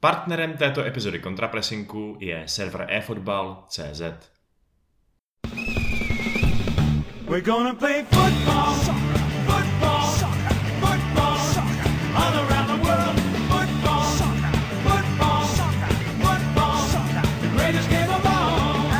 Partnerem této epizody kontrapresinku je server eFootball.cz. We're gonna play football, football, football, all around the world. Football, football, football, the greatest game of all.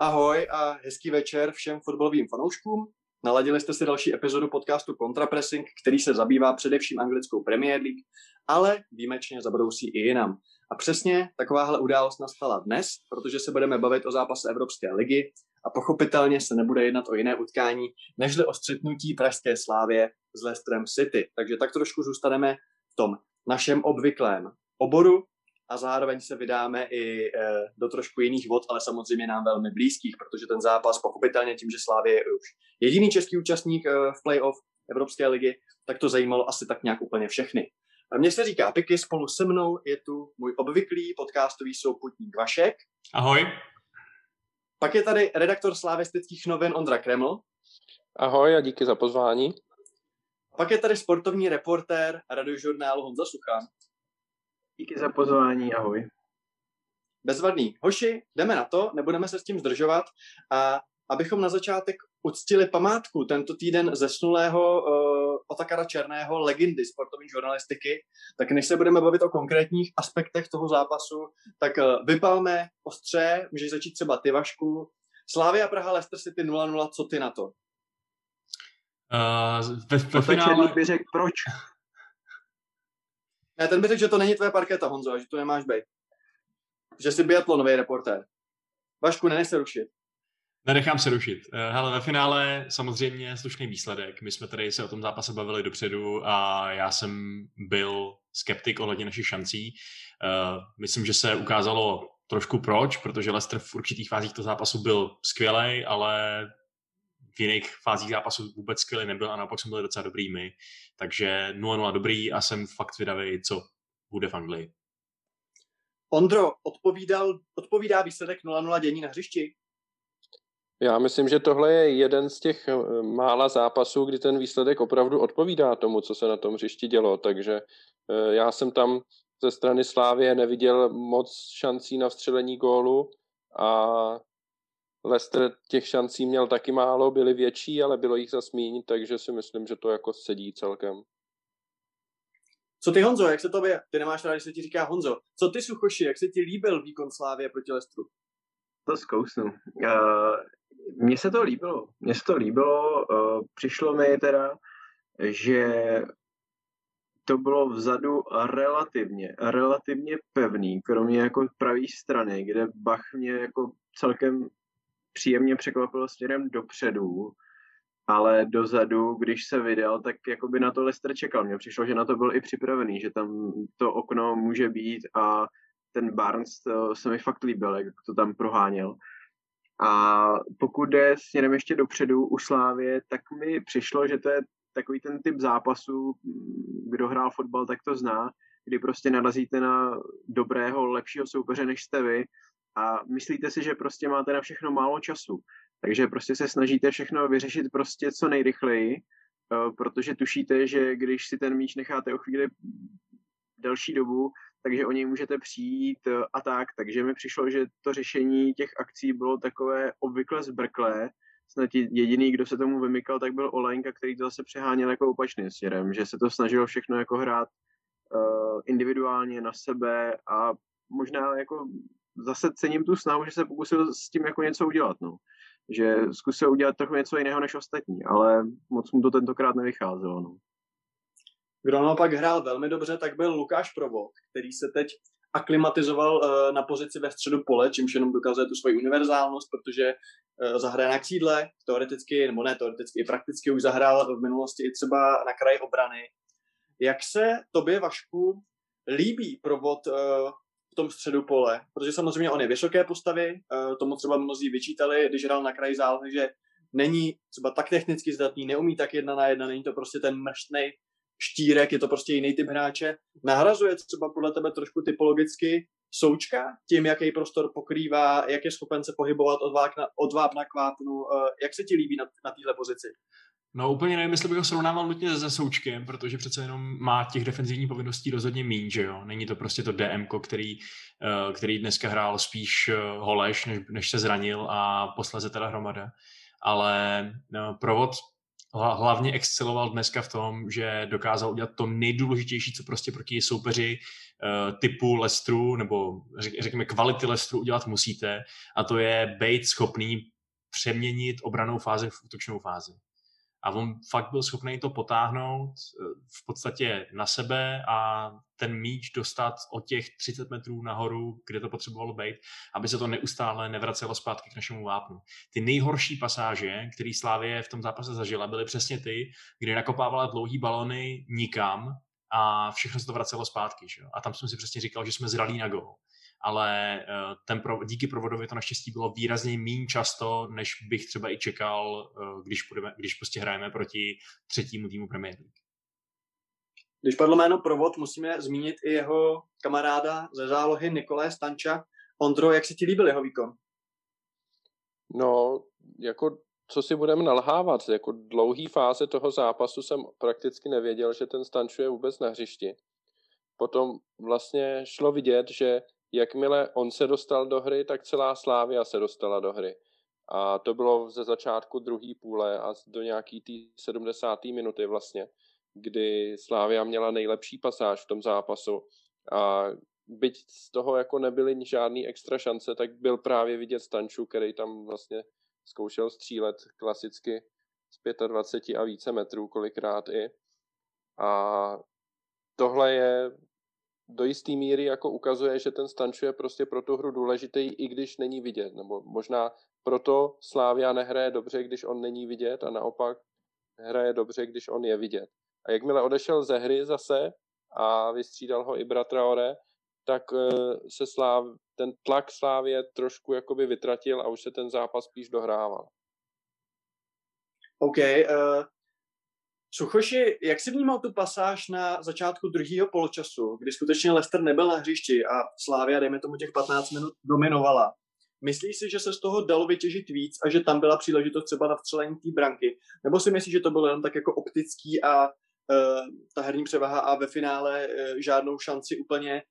Ahoj a hezký večer všem fotbalovým fanouškům. Naladili jste si další epizodu podcastu Contrapressing, který se zabývá především anglickou Premier League, ale výjimečně zabrousí i jinam. A přesně takováhle událost nastala dnes, protože se budeme bavit o zápase Evropské ligy a pochopitelně se nebude jednat o jiné utkání, nežli o střetnutí Pražské slávě s Leicesterem City. Takže tak trošku zůstaneme v tom našem obvyklém oboru a zároveň se vydáme i e, do trošku jiných vod, ale samozřejmě nám velmi blízkých, protože ten zápas pochopitelně tím, že Slávě je už jediný český účastník e, v playoff Evropské ligy, tak to zajímalo asi tak nějak úplně všechny. Mně se říká Piky, spolu se mnou je tu můj obvyklý podcastový souputník Vašek. Ahoj. Pak je tady redaktor slávistických novin Ondra Kreml. Ahoj a díky za pozvání. Pak je tady sportovní reportér radiožurnálu Honza Suchan. Díky za pozvání, ahoj. Bezvadný. Hoši, jdeme na to, nebudeme se s tím zdržovat a abychom na začátek uctili památku tento týden zesnulého uh, Otakara Černého, legendy sportovní žurnalistiky, tak než se budeme bavit o konkrétních aspektech toho zápasu, tak uh, vypalme ostře, můžeš začít třeba ty Vašku. Slavia Praha Leicester City 0-0, co ty na to? Uh, ve, ve finále... by řekl proč. Ne, ten by řekl, že to není tvoje parketa, Honzo, že to nemáš být. Že jsi biatlonový reportér. Vašku, nenech se rušit. Nenechám se rušit. Eh, hele, ve finále samozřejmě slušný výsledek. My jsme tady se o tom zápase bavili dopředu a já jsem byl skeptik ohledně našich šancí. Eh, myslím, že se ukázalo trošku proč, protože Leicester v určitých fázích toho zápasu byl skvělý, ale v jiných fázích zápasu vůbec skvělý nebyl a naopak jsme byli docela dobrý my. Takže 0-0 dobrý a jsem fakt vydavý, co bude v Anglii. Ondro, odpovídal, odpovídá výsledek 0-0 dění na hřišti? Já myslím, že tohle je jeden z těch eh, mála zápasů, kdy ten výsledek opravdu odpovídá tomu, co se na tom hřišti dělo. Takže eh, já jsem tam ze strany Slávě neviděl moc šancí na vstřelení gólu a Leicester těch šancí měl taky málo, byly větší, ale bylo jich za míň, takže si myslím, že to jako sedí celkem. Co ty Honzo, jak se to Ty nemáš rád, když se ti říká Honzo. Co ty Suchoši, jak se ti líbil výkon Slávě proti Lestru? To zkousnu. Uh, mně se to líbilo. Mně se to líbilo. Uh, přišlo mi teda, že to bylo vzadu relativně, relativně pevný, kromě jako pravé strany, kde Bach mě jako celkem příjemně překvapil směrem dopředu, ale dozadu, když se vydal, tak jako by na to Lester čekal. Mně přišlo, že na to byl i připravený, že tam to okno může být a ten Barnes to se mi fakt líbil, jak to tam proháněl. A pokud jde směrem ještě dopředu u Slávě, tak mi přišlo, že to je takový ten typ zápasu, kdo hrál fotbal, tak to zná, kdy prostě narazíte na dobrého, lepšího soupeře, než jste vy a myslíte si, že prostě máte na všechno málo času. Takže prostě se snažíte všechno vyřešit prostě co nejrychleji, eh, protože tušíte, že když si ten míč necháte o chvíli delší dobu, takže o něj můžete přijít eh, a tak. Takže mi přišlo, že to řešení těch akcí bylo takové obvykle zbrklé. Snad jediný, kdo se tomu vymykal, tak byl Olejnka, který to zase přeháněl jako opačným směrem, že se to snažilo všechno jako hrát uh, individuálně na sebe a možná jako zase cením tu snahu, že se pokusil s tím jako něco udělat, no. Že zkusil udělat trochu něco jiného než ostatní, ale moc mu to tentokrát nevycházelo, no. Kdo naopak hrál velmi dobře, tak byl Lukáš Provod, který se teď aklimatizoval uh, na pozici ve středu pole, čímž jenom dokazuje tu svoji univerzálnost, protože uh, zahraje na křídle, teoreticky, nebo ne teoreticky, i prakticky už zahrál v minulosti i třeba na kraji obrany. Jak se tobě, Vašku, líbí provod uh, v tom středu pole, protože samozřejmě on je vysoké postavy, eh, tomu třeba mnozí vyčítali, když hrál na kraji zálohy, že není třeba tak technicky zdatný, neumí tak jedna na jedna, není to prostě ten mrštnej štírek, je to prostě jiný typ hráče. Nahrazuje třeba podle tebe trošku typologicky součka tím, jaký prostor pokrývá, jak je schopen se pohybovat od, vápna, od vápna k vápnu. Eh, jak se ti líbí na, na téhle pozici? No úplně nevím, jestli bych ho srovnával nutně se Součkem, protože přece jenom má těch defenzivních povinností rozhodně méně, že jo. Není to prostě to DM, který, eh, který dneska hrál spíš eh, Holeš, než, než se zranil a posleze teda hromada. Ale no, provod hlavně exceloval dneska v tom, že dokázal udělat to nejdůležitější, co prostě proti soupeři typu Lestru, nebo řekněme kvality Lestru udělat musíte, a to je být schopný přeměnit obranou fázi v útočnou fázi. A on fakt byl schopný to potáhnout eh, v podstatě na sebe a ten míč dostat o těch 30 metrů nahoru, kde to potřebovalo být, aby se to neustále nevracelo zpátky k našemu vápnu. Ty nejhorší pasáže, které Slávě v tom zápase zažila, byly přesně ty, kdy nakopávala dlouhý balony nikam a všechno se to vracelo zpátky. Že? A tam jsem si přesně říkal, že jsme zralí na gol ale eh, ten pro, díky provodovi to naštěstí bylo výrazně méně často, než bych třeba i čekal, eh, když, půjdeme, když prostě hrajeme proti třetímu týmu Premier League. Když padlo jméno Provod, musíme zmínit i jeho kamaráda ze zálohy Nikolé Stanča. Ondro, jak se ti líbil jeho výkon? No, jako co si budeme nalhávat, jako dlouhý fáze toho zápasu jsem prakticky nevěděl, že ten Stanču je vůbec na hřišti. Potom vlastně šlo vidět, že jakmile on se dostal do hry, tak celá Slávia se dostala do hry. A to bylo ze začátku druhé půle a do nějaký tý 70. minuty vlastně, kdy Slávia měla nejlepší pasáž v tom zápasu. A byť z toho jako nebyly žádný extra šance, tak byl právě vidět Stanču, který tam vlastně zkoušel střílet klasicky z 25 a více metrů kolikrát i. A tohle je do jisté míry jako ukazuje, že ten Stanču je prostě pro tu hru důležitý, i když není vidět. Nebo možná proto Slávia nehraje dobře, když on není vidět a naopak hraje dobře, když on je vidět. A jakmile odešel ze hry zase a vystřídal ho i Bratraore, tak eh, se Sláv, ten tlak Slávě trošku jakoby vytratil a už se ten zápas spíš dohrával. OK, uh, Suchoši, jak jsi vnímal tu pasáž na začátku druhého poločasu, kdy skutečně Leicester nebyl na hřišti a Slávia, dejme tomu těch 15 minut, dominovala? Myslíš si, že se z toho dalo vytěžit víc a že tam byla příležitost třeba na vstřelení té branky? Nebo si myslíš, že to bylo jen tak jako optický a uh, ta herní převaha a ve finále uh, žádnou šanci úplně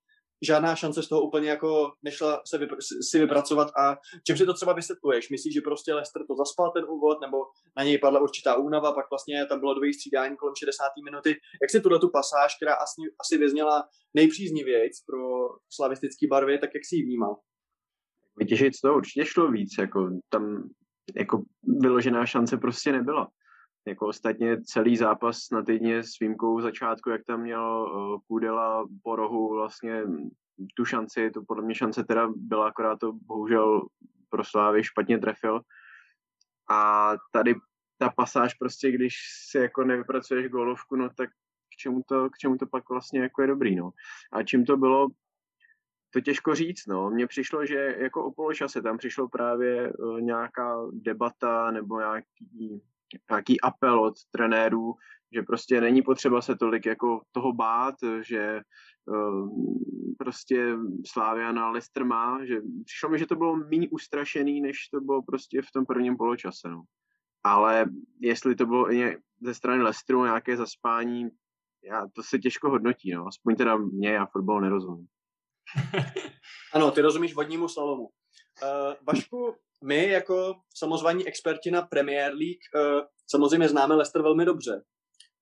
žádná šance z toho úplně jako nešla se vypr- si vypracovat a čím si to třeba vysvětluješ? Myslíš, že prostě Lester to zaspal ten úvod, nebo na něj padla určitá únava, pak vlastně tam bylo dvojí střídání kolem 60. minuty. Jak si tuhle tu pasáž, která asi, asi vyzněla nejpříznivějc pro slavistický barvy, tak jak si ji vnímal? Vytěžit toho určitě šlo víc, jako tam jako vyložená šance prostě nebyla. Jako ostatně celý zápas na týdně s výjimkou začátku, jak tam měl uh, Kudela po rohu vlastně tu šanci, to podle mě šance teda byla, akorát to bohužel pro Slávy špatně trefil. A tady ta pasáž prostě, když si jako nevypracuješ golovku, no tak k čemu to, k čemu to pak vlastně jako je dobrý, no. A čím to bylo, to těžko říct, no. Mně přišlo, že jako o poločase tam přišlo právě uh, nějaká debata nebo nějaký nějaký apel od trenérů, že prostě není potřeba se tolik jako toho bát, že uh, prostě Slávia na Leicester má, že přišlo mi, že to bylo méně ustrašený, než to bylo prostě v tom prvním poločase, no. Ale jestli to bylo i ze strany Leicesteru nějaké zaspání, já, to se těžko hodnotí, no. Aspoň teda mě, já fotbal nerozumím. ano, ty rozumíš vodnímu slalomu. Uh, Vašku, my jako samozvaní experti na Premier League uh, samozřejmě známe Leicester velmi dobře.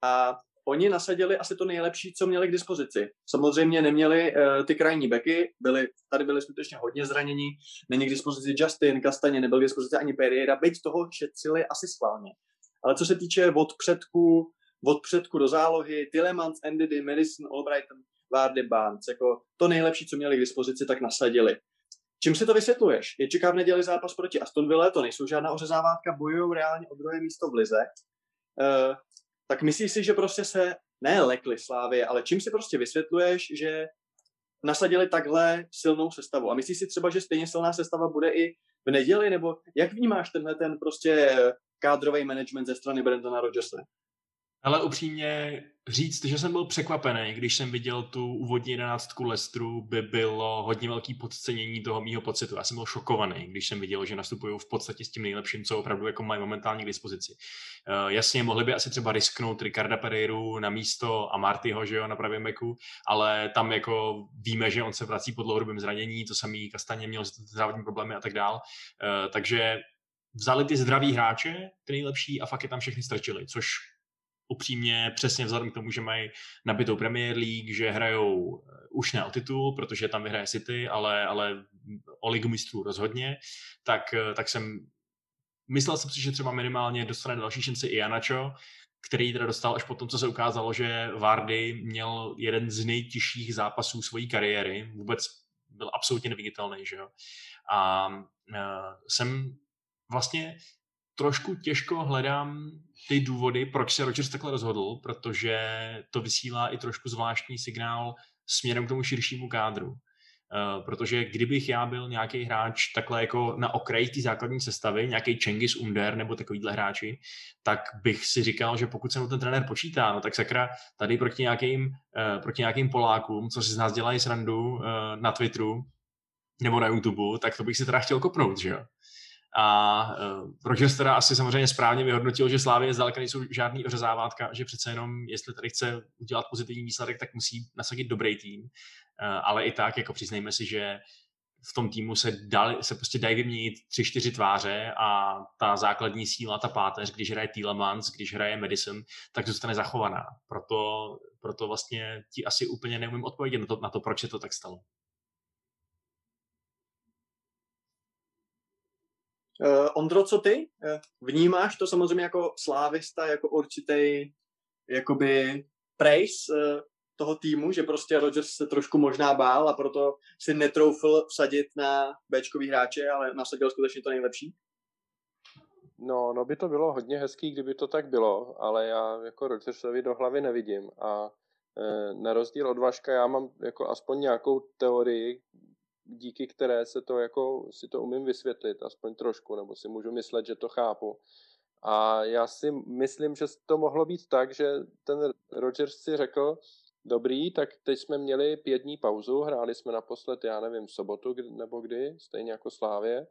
A oni nasadili asi to nejlepší, co měli k dispozici. Samozřejmě neměli uh, ty krajní beky, byli, tady byli skutečně hodně zranění, není k dispozici Justin, Kastaně, nebyl k dispozici ani Pereira, byť toho šetřili asi schválně. Ale co se týče od předku, od předku do zálohy, Tillemans, Ndidi, Madison, Albrighton, Vardy, Barnes, jako to nejlepší, co měli k dispozici, tak nasadili. Čím si to vysvětluješ? Je čeká v neděli zápas proti Aston Villa, to nejsou žádná ořezávátka, bojují reálně o druhé místo v Lize. Uh, tak myslíš si, že prostě se ne lekli Slávy, ale čím si prostě vysvětluješ, že nasadili takhle silnou sestavu? A myslíš si třeba, že stejně silná sestava bude i v neděli, nebo jak vnímáš tenhle ten prostě kádrový management ze strany Brendana Rodgersa? Ale upřímně říct, že jsem byl překvapený, když jsem viděl tu úvodní jedenáctku Lestru, by bylo hodně velký podcenění toho mýho pocitu. Já jsem byl šokovaný, když jsem viděl, že nastupují v podstatě s tím nejlepším, co opravdu jako mají momentálně k dispozici. Uh, jasně, mohli by asi třeba risknout Ricarda Pereiru na místo a Martyho, že jo, na pravém beku, ale tam jako víme, že on se vrací po dlouhodobém zranění, to samý Kastaně měl zdravotní problémy a tak dál. Uh, takže vzali ty zdraví hráče, ty nejlepší, a fakt je tam všechny strčili, což upřímně přesně vzhledem k tomu, že mají nabitou Premier League, že hrajou eh, už ne o titul, protože tam vyhraje City, ale, ale o ligu mistrů rozhodně, tak, eh, tak jsem myslel jsem si, že třeba minimálně dostane další šanci i Janačo, který teda dostal až po tom, co se ukázalo, že Vardy měl jeden z nejtěžších zápasů své kariéry, vůbec byl absolutně neviditelný, že jo. A uh, jsem vlastně trošku těžko hledám ty důvody, proč se Rodgers takhle rozhodl, protože to vysílá i trošku zvláštní signál směrem k tomu širšímu kádru. Uh, protože kdybych já byl nějaký hráč takhle jako na okraji té základní sestavy, nějaký Čengis Under nebo takovýhle hráči, tak bych si říkal, že pokud se mu ten trenér počítá, no tak sakra tady proti nějakým, uh, proti nějakým Polákům, co si z nás dělají srandu uh, na Twitteru nebo na YouTube, tak to bych si teda chtěl kopnout, že jo. A uh, Rogers teda asi samozřejmě správně vyhodnotil, že Slávě zdaleka nejsou žádný ořezávátka, že přece jenom, jestli tady chce udělat pozitivní výsledek, tak musí nasadit dobrý tým. Uh, ale i tak, jako přiznejme si, že v tom týmu se, dali, se prostě dají vyměnit tři, čtyři tváře a ta základní síla, ta páteř, když hraje Tielemans, když hraje Madison, tak zůstane zachovaná. Proto, proto vlastně ti asi úplně neumím odpovědět na to, na to, proč se to tak stalo. Ondro, co ty? Uh, vnímáš to samozřejmě jako slávista, jako určitý jakoby praise uh, toho týmu, že prostě Rodgers se trošku možná bál a proto si netroufl vsadit na Bčkový hráče, ale nasadil skutečně to nejlepší? No, no by to bylo hodně hezký, kdyby to tak bylo, ale já jako Rodgersovi do hlavy nevidím a e, na rozdíl od Vaška já mám jako aspoň nějakou teorii, díky které se to jako, si to umím vysvětlit, aspoň trošku, nebo si můžu myslet, že to chápu. A já si myslím, že to mohlo být tak, že ten Rogers si řekl, dobrý, tak teď jsme měli pět dní pauzu, hráli jsme naposled, já nevím, sobotu nebo kdy, stejně jako Slávě.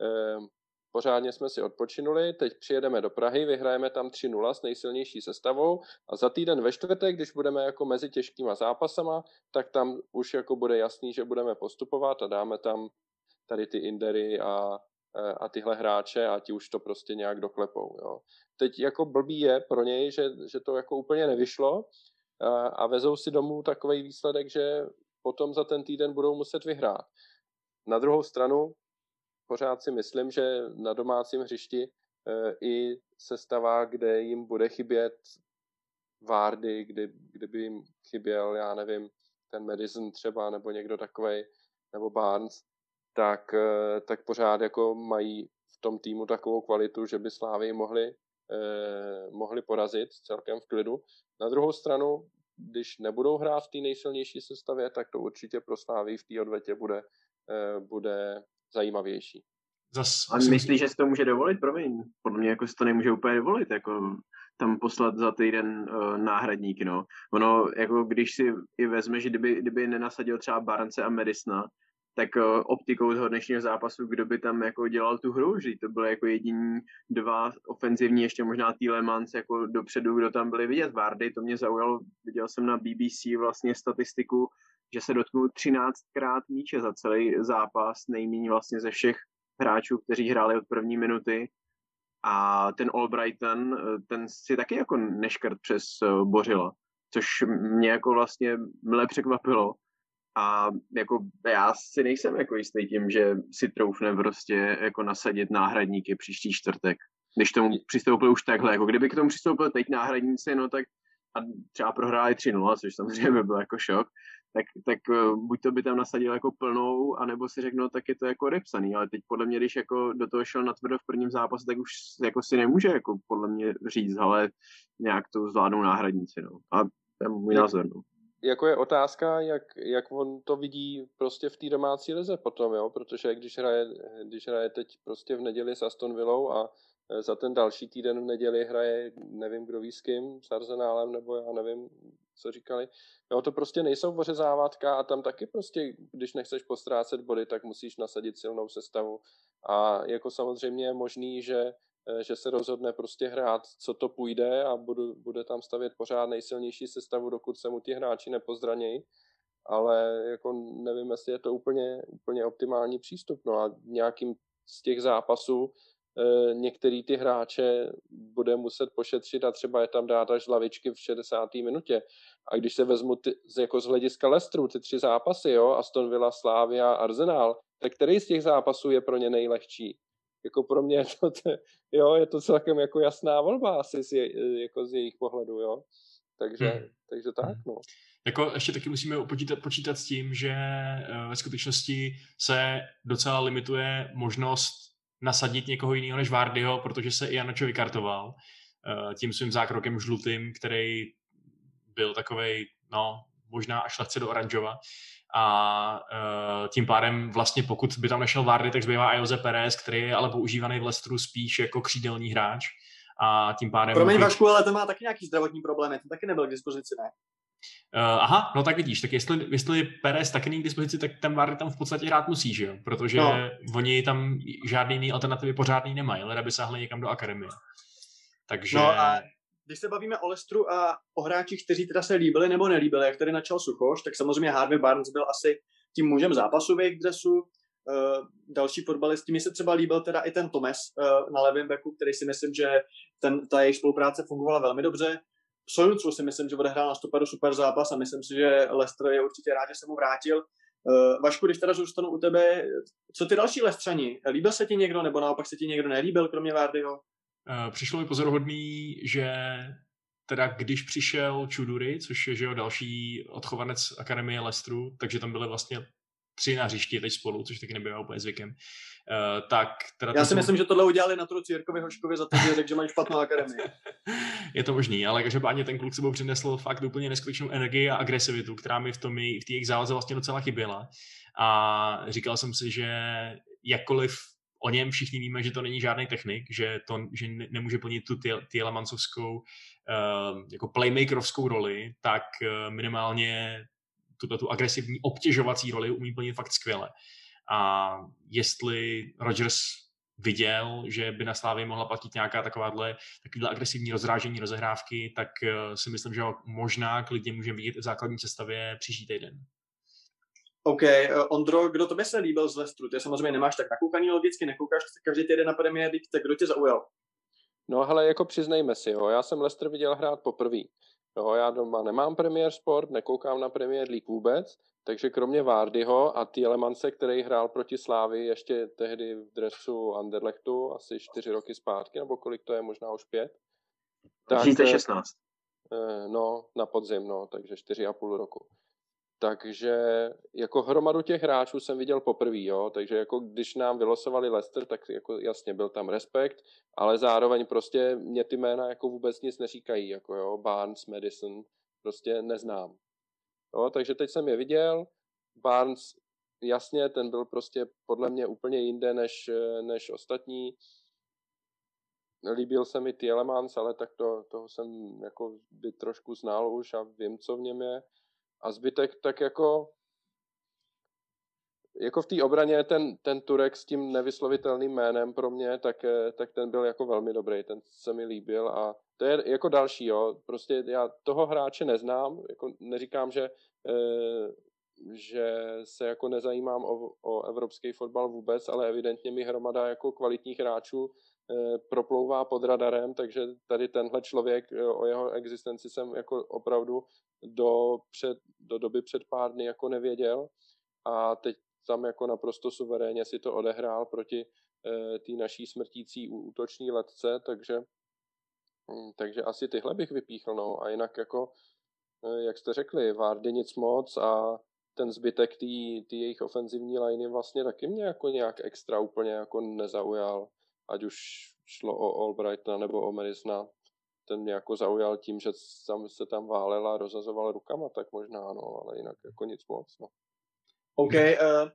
Ehm, pořádně jsme si odpočinuli, teď přijedeme do Prahy, vyhrajeme tam 3-0 s nejsilnější sestavou a za týden ve čtvrtek, když budeme jako mezi těžkýma zápasama, tak tam už jako bude jasný, že budeme postupovat a dáme tam tady ty Indery a, a tyhle hráče a ti už to prostě nějak doklepou. Jo. Teď jako blbý je pro něj, že, že to jako úplně nevyšlo a, a vezou si domů takový výsledek, že potom za ten týden budou muset vyhrát. Na druhou stranu pořád si myslím, že na domácím hřišti e, i sestava, kde jim bude chybět Vardy, kdy, kdyby jim chyběl, já nevím, ten Madison třeba, nebo někdo takový, nebo Barnes, tak, e, tak pořád jako mají v tom týmu takovou kvalitu, že by Slávy mohli, eh, mohli porazit celkem v klidu. Na druhou stranu, když nebudou hrát v té nejsilnější sestavě, tak to určitě pro Slávy v té odvetě bude, eh, bude zajímavější. Zas, a myslíš, že si to může dovolit? Promiň, podle mě jako si to nemůže úplně dovolit, jako tam poslat za týden uh, náhradníky, no. Ono, jako když si i vezme, že kdyby, kdyby nenasadil třeba Barnce a Medisna, tak uh, optikou toho dnešního zápasu, kdo by tam jako dělal tu hru, že to byly jako jediní dva ofenzivní, ještě možná Tielemans jako dopředu, kdo tam byli vidět. Vardy, to mě zaujalo, viděl jsem na BBC vlastně statistiku, že se dotknul 13krát míče za celý zápas, nejméně vlastně ze všech hráčů, kteří hráli od první minuty. A ten Albrighton, ten si taky jako neškrt přes eh, Bořila, což mě jako vlastně mile překvapilo. A jako já si nejsem jako jistý tím, že si troufne prostě jako nasadit náhradníky příští čtvrtek. Když tomu přistoupil už takhle, jako kdyby k tomu přistoupil teď náhradníci, no tak a třeba prohráli 3-0, což samozřejmě by byl jako šok, tak, tak eh, buď to by tam nasadil jako plnou, anebo si řekl, no tak je to jako odepsaný, ale teď podle mě, když jako do toho šel na tvrdo v prvním zápase, tak už jako si nemůže jako podle mě říct, ale nějak to zvládnou náhradníci, no. A to je můj názor, no. Jako je otázka, jak, jak on to vidí prostě v té domácí lize potom, jo, protože když hraje, když hraje teď prostě v neděli s Aston Villou a za ten další týden v neděli hraje, nevím kdo ví s kým, s Arsenálem, nebo já nevím, co říkali. Jo, to prostě nejsou vořezávatka a tam taky prostě, když nechceš postrácet body, tak musíš nasadit silnou sestavu. A jako samozřejmě je možný, že Eh, že se rozhodne prostě hrát, co to půjde a budu, bude tam stavět pořád nejsilnější sestavu, dokud se mu ti hráči nepozdranějí. Ale jako nevím, jestli je to úplně, úplně optimální přístup. No a nějakým z těch zápasů některý ty hráče bude muset pošetřit a třeba je tam dát až lavičky v 60. minutě. A když se vezmu ty, jako z hlediska Lestru ty tři zápasy, jo, Aston Villa, Slavia, Arsenal, tak který z těch zápasů je pro ně nejlehčí? jako pro mě je to, jo, je to celkem jako jasná volba asi z, je, jako z jejich pohledu, jo. Takže, hmm. takže tak, hmm. no. Jako ještě taky musíme počítat, počítat s tím, že eh, ve skutečnosti se docela limituje možnost nasadit někoho jiného než Vardyho, protože se i Janočo vykartoval eh, tím svým zákrokem žlutým, který byl takovej, no, možná až lehce do oranžova a uh, tím pádem vlastně pokud by tam nešel Vardy, tak zbývá Jose Perez, který je ale používaný v Lestru spíš jako křídelní hráč a tím pádem... Promiň může... Vašku, ale to má taky nějaký zdravotní problémy, ten taky nebyl k dispozici, ne? Uh, aha, no tak vidíš, tak jestli, jestli Perez taky není k dispozici, tak ten Vardy tam v podstatě hrát musí, že jo? Protože no. oni tam žádný jiný alternativy pořádný nemají, ale aby sáhli někam do akademie. Takže... No a když se bavíme o Lestru a o hráčích, kteří teda se líbili nebo nelíbili, jak tady načal Suchoš, tak samozřejmě Harvey Barnes byl asi tím mužem zápasu v jejich dresu. Uh, další fotbalisti, mi se třeba líbil teda i ten Tomes uh, na levém beku, který si myslím, že ten, ta jejich spolupráce fungovala velmi dobře. Sojucu si myslím, že odehrál na stoperu super zápas a myslím si, že Lester je určitě rád, že se mu vrátil. Uh, Vašku, když teda zůstanu u tebe, co ty další Lestřani? Líbil se ti někdo, nebo naopak se ti někdo nelíbil, kromě Vardyho? Eh, přišlo mi pozoruhodný, že teda když přišel Čudury, což je že jo, další odchovanec Akademie Lestru, takže tam byly vlastně tři na hřišti teď spolu, což taky nebývá úplně zvykem. Uh, tak teda Já si myslím, že tohle udělali na truci Jirkovi Hoškovi za to, že řekl, že mají špatnou akademii. je to možný, ale každopádně ten kluk sebou přinesl fakt úplně neskutečnou energii a agresivitu, která mi v tom v té jejich záloze vlastně docela chyběla. A říkal jsem si, že jakkoliv o něm všichni víme, že to není žádný technik, že, to, že ne, nemůže plnit tu Tielemansovskou uh, jako playmakerovskou roli, tak uh, minimálně tuto tu agresivní obtěžovací roli umí plnit fakt skvěle. A jestli Rodgers viděl, že by na Slávě mohla platit nějaká takováhle, takovýhle agresivní rozrážení rozehrávky, tak uh, si myslím, že ho možná klidně můžeme vidět v základní sestavě příští týden. OK, uh, Ondro, kdo tobě se líbil z Lestru? Ty samozřejmě nemáš tak nakoukaný logicky, nekoukáš každý týden na Premier League, tak kdo tě zaujal? No hele, jako přiznejme si, jo, já jsem Lester viděl hrát poprvé. Jo, já doma nemám Premier Sport, nekoukám na Premier League vůbec, takže kromě Vardyho a Tielemance, který hrál proti Slávy ještě tehdy v dresu Anderlechtu, asi čtyři roky zpátky, nebo kolik to je, možná už pět. Tak, 2016. Eh, no, na podzim, no, takže čtyři a půl roku. Takže jako hromadu těch hráčů jsem viděl poprvé, jo, takže jako když nám vylosovali Leicester, tak jako jasně byl tam respekt, ale zároveň prostě mě ty jména jako vůbec nic neříkají, jako jo, Barnes, Madison, prostě neznám. Jo, takže teď jsem je viděl, Barnes, jasně, ten byl prostě podle mě úplně jinde než, než ostatní. Líbil se mi Tielemans, ale tak to, toho jsem jako by trošku znal už a vím, co v něm je. A zbytek tak jako jako v té obraně ten, ten Turek s tím nevyslovitelným jménem pro mě, tak, eh, tak ten byl jako velmi dobrý, ten se mi líbil a to je jako další, jo, prostě já toho hráče neznám, jako neříkám, že, e, že se jako nezajímám o, o evropský fotbal vůbec, ale evidentně mi hromada jako kvalitních hráčů proplouvá pod radarem, takže tady tenhle člověk, o jeho existenci jsem jako opravdu do, před, do doby před pár dny jako nevěděl. A teď tam jako naprosto suverénně si to odehrál proti e, té naší smrtící útoční letce, takže, hm, takže asi tyhle bych vypíchl, no. A jinak jako, jak jste řekli, Vardy nic moc a ten zbytek té jejich ofenzivní liney vlastně taky mě jako nějak extra úplně jako nezaujal, ať už šlo o Albrighta nebo o Madisona, ten mě jako zaujal tím, že tam se tam válel a rozazoval rukama, tak možná, no, ale jinak jako nic moc, no. OK, uh,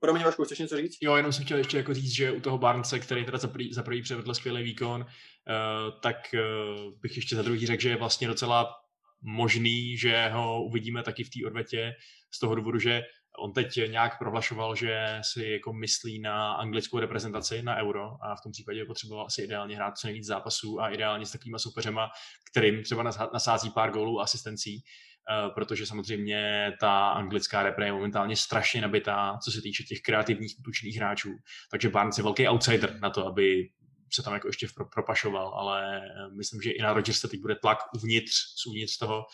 Promiň, Vašku, chceš něco říct? Jo, jenom jsem chtěl ještě jako říct, že u toho Barnce, který teda za prvý, za prvý převedl skvělý výkon, uh, tak uh, bych ještě za druhý řekl, že je vlastně docela možný, že ho uvidíme taky v té odvetě z toho důvodu, že on teď nějak prohlašoval, že si jako myslí na anglickou reprezentaci na euro a v tom případě potřeboval asi ideálně hrát co nejvíc zápasů a ideálně s takovýma soupeřema, kterým třeba nasází pár gólů a asistencí, eh, protože samozřejmě ta anglická repre je momentálně strašně nabitá, co se týče těch kreativních útočných hráčů. Takže Barnes je velký outsider na to, aby se tam jako ještě propašoval, ale myslím, že i na Rodgers se teď bude tlak uvnitř, uvnitř toho,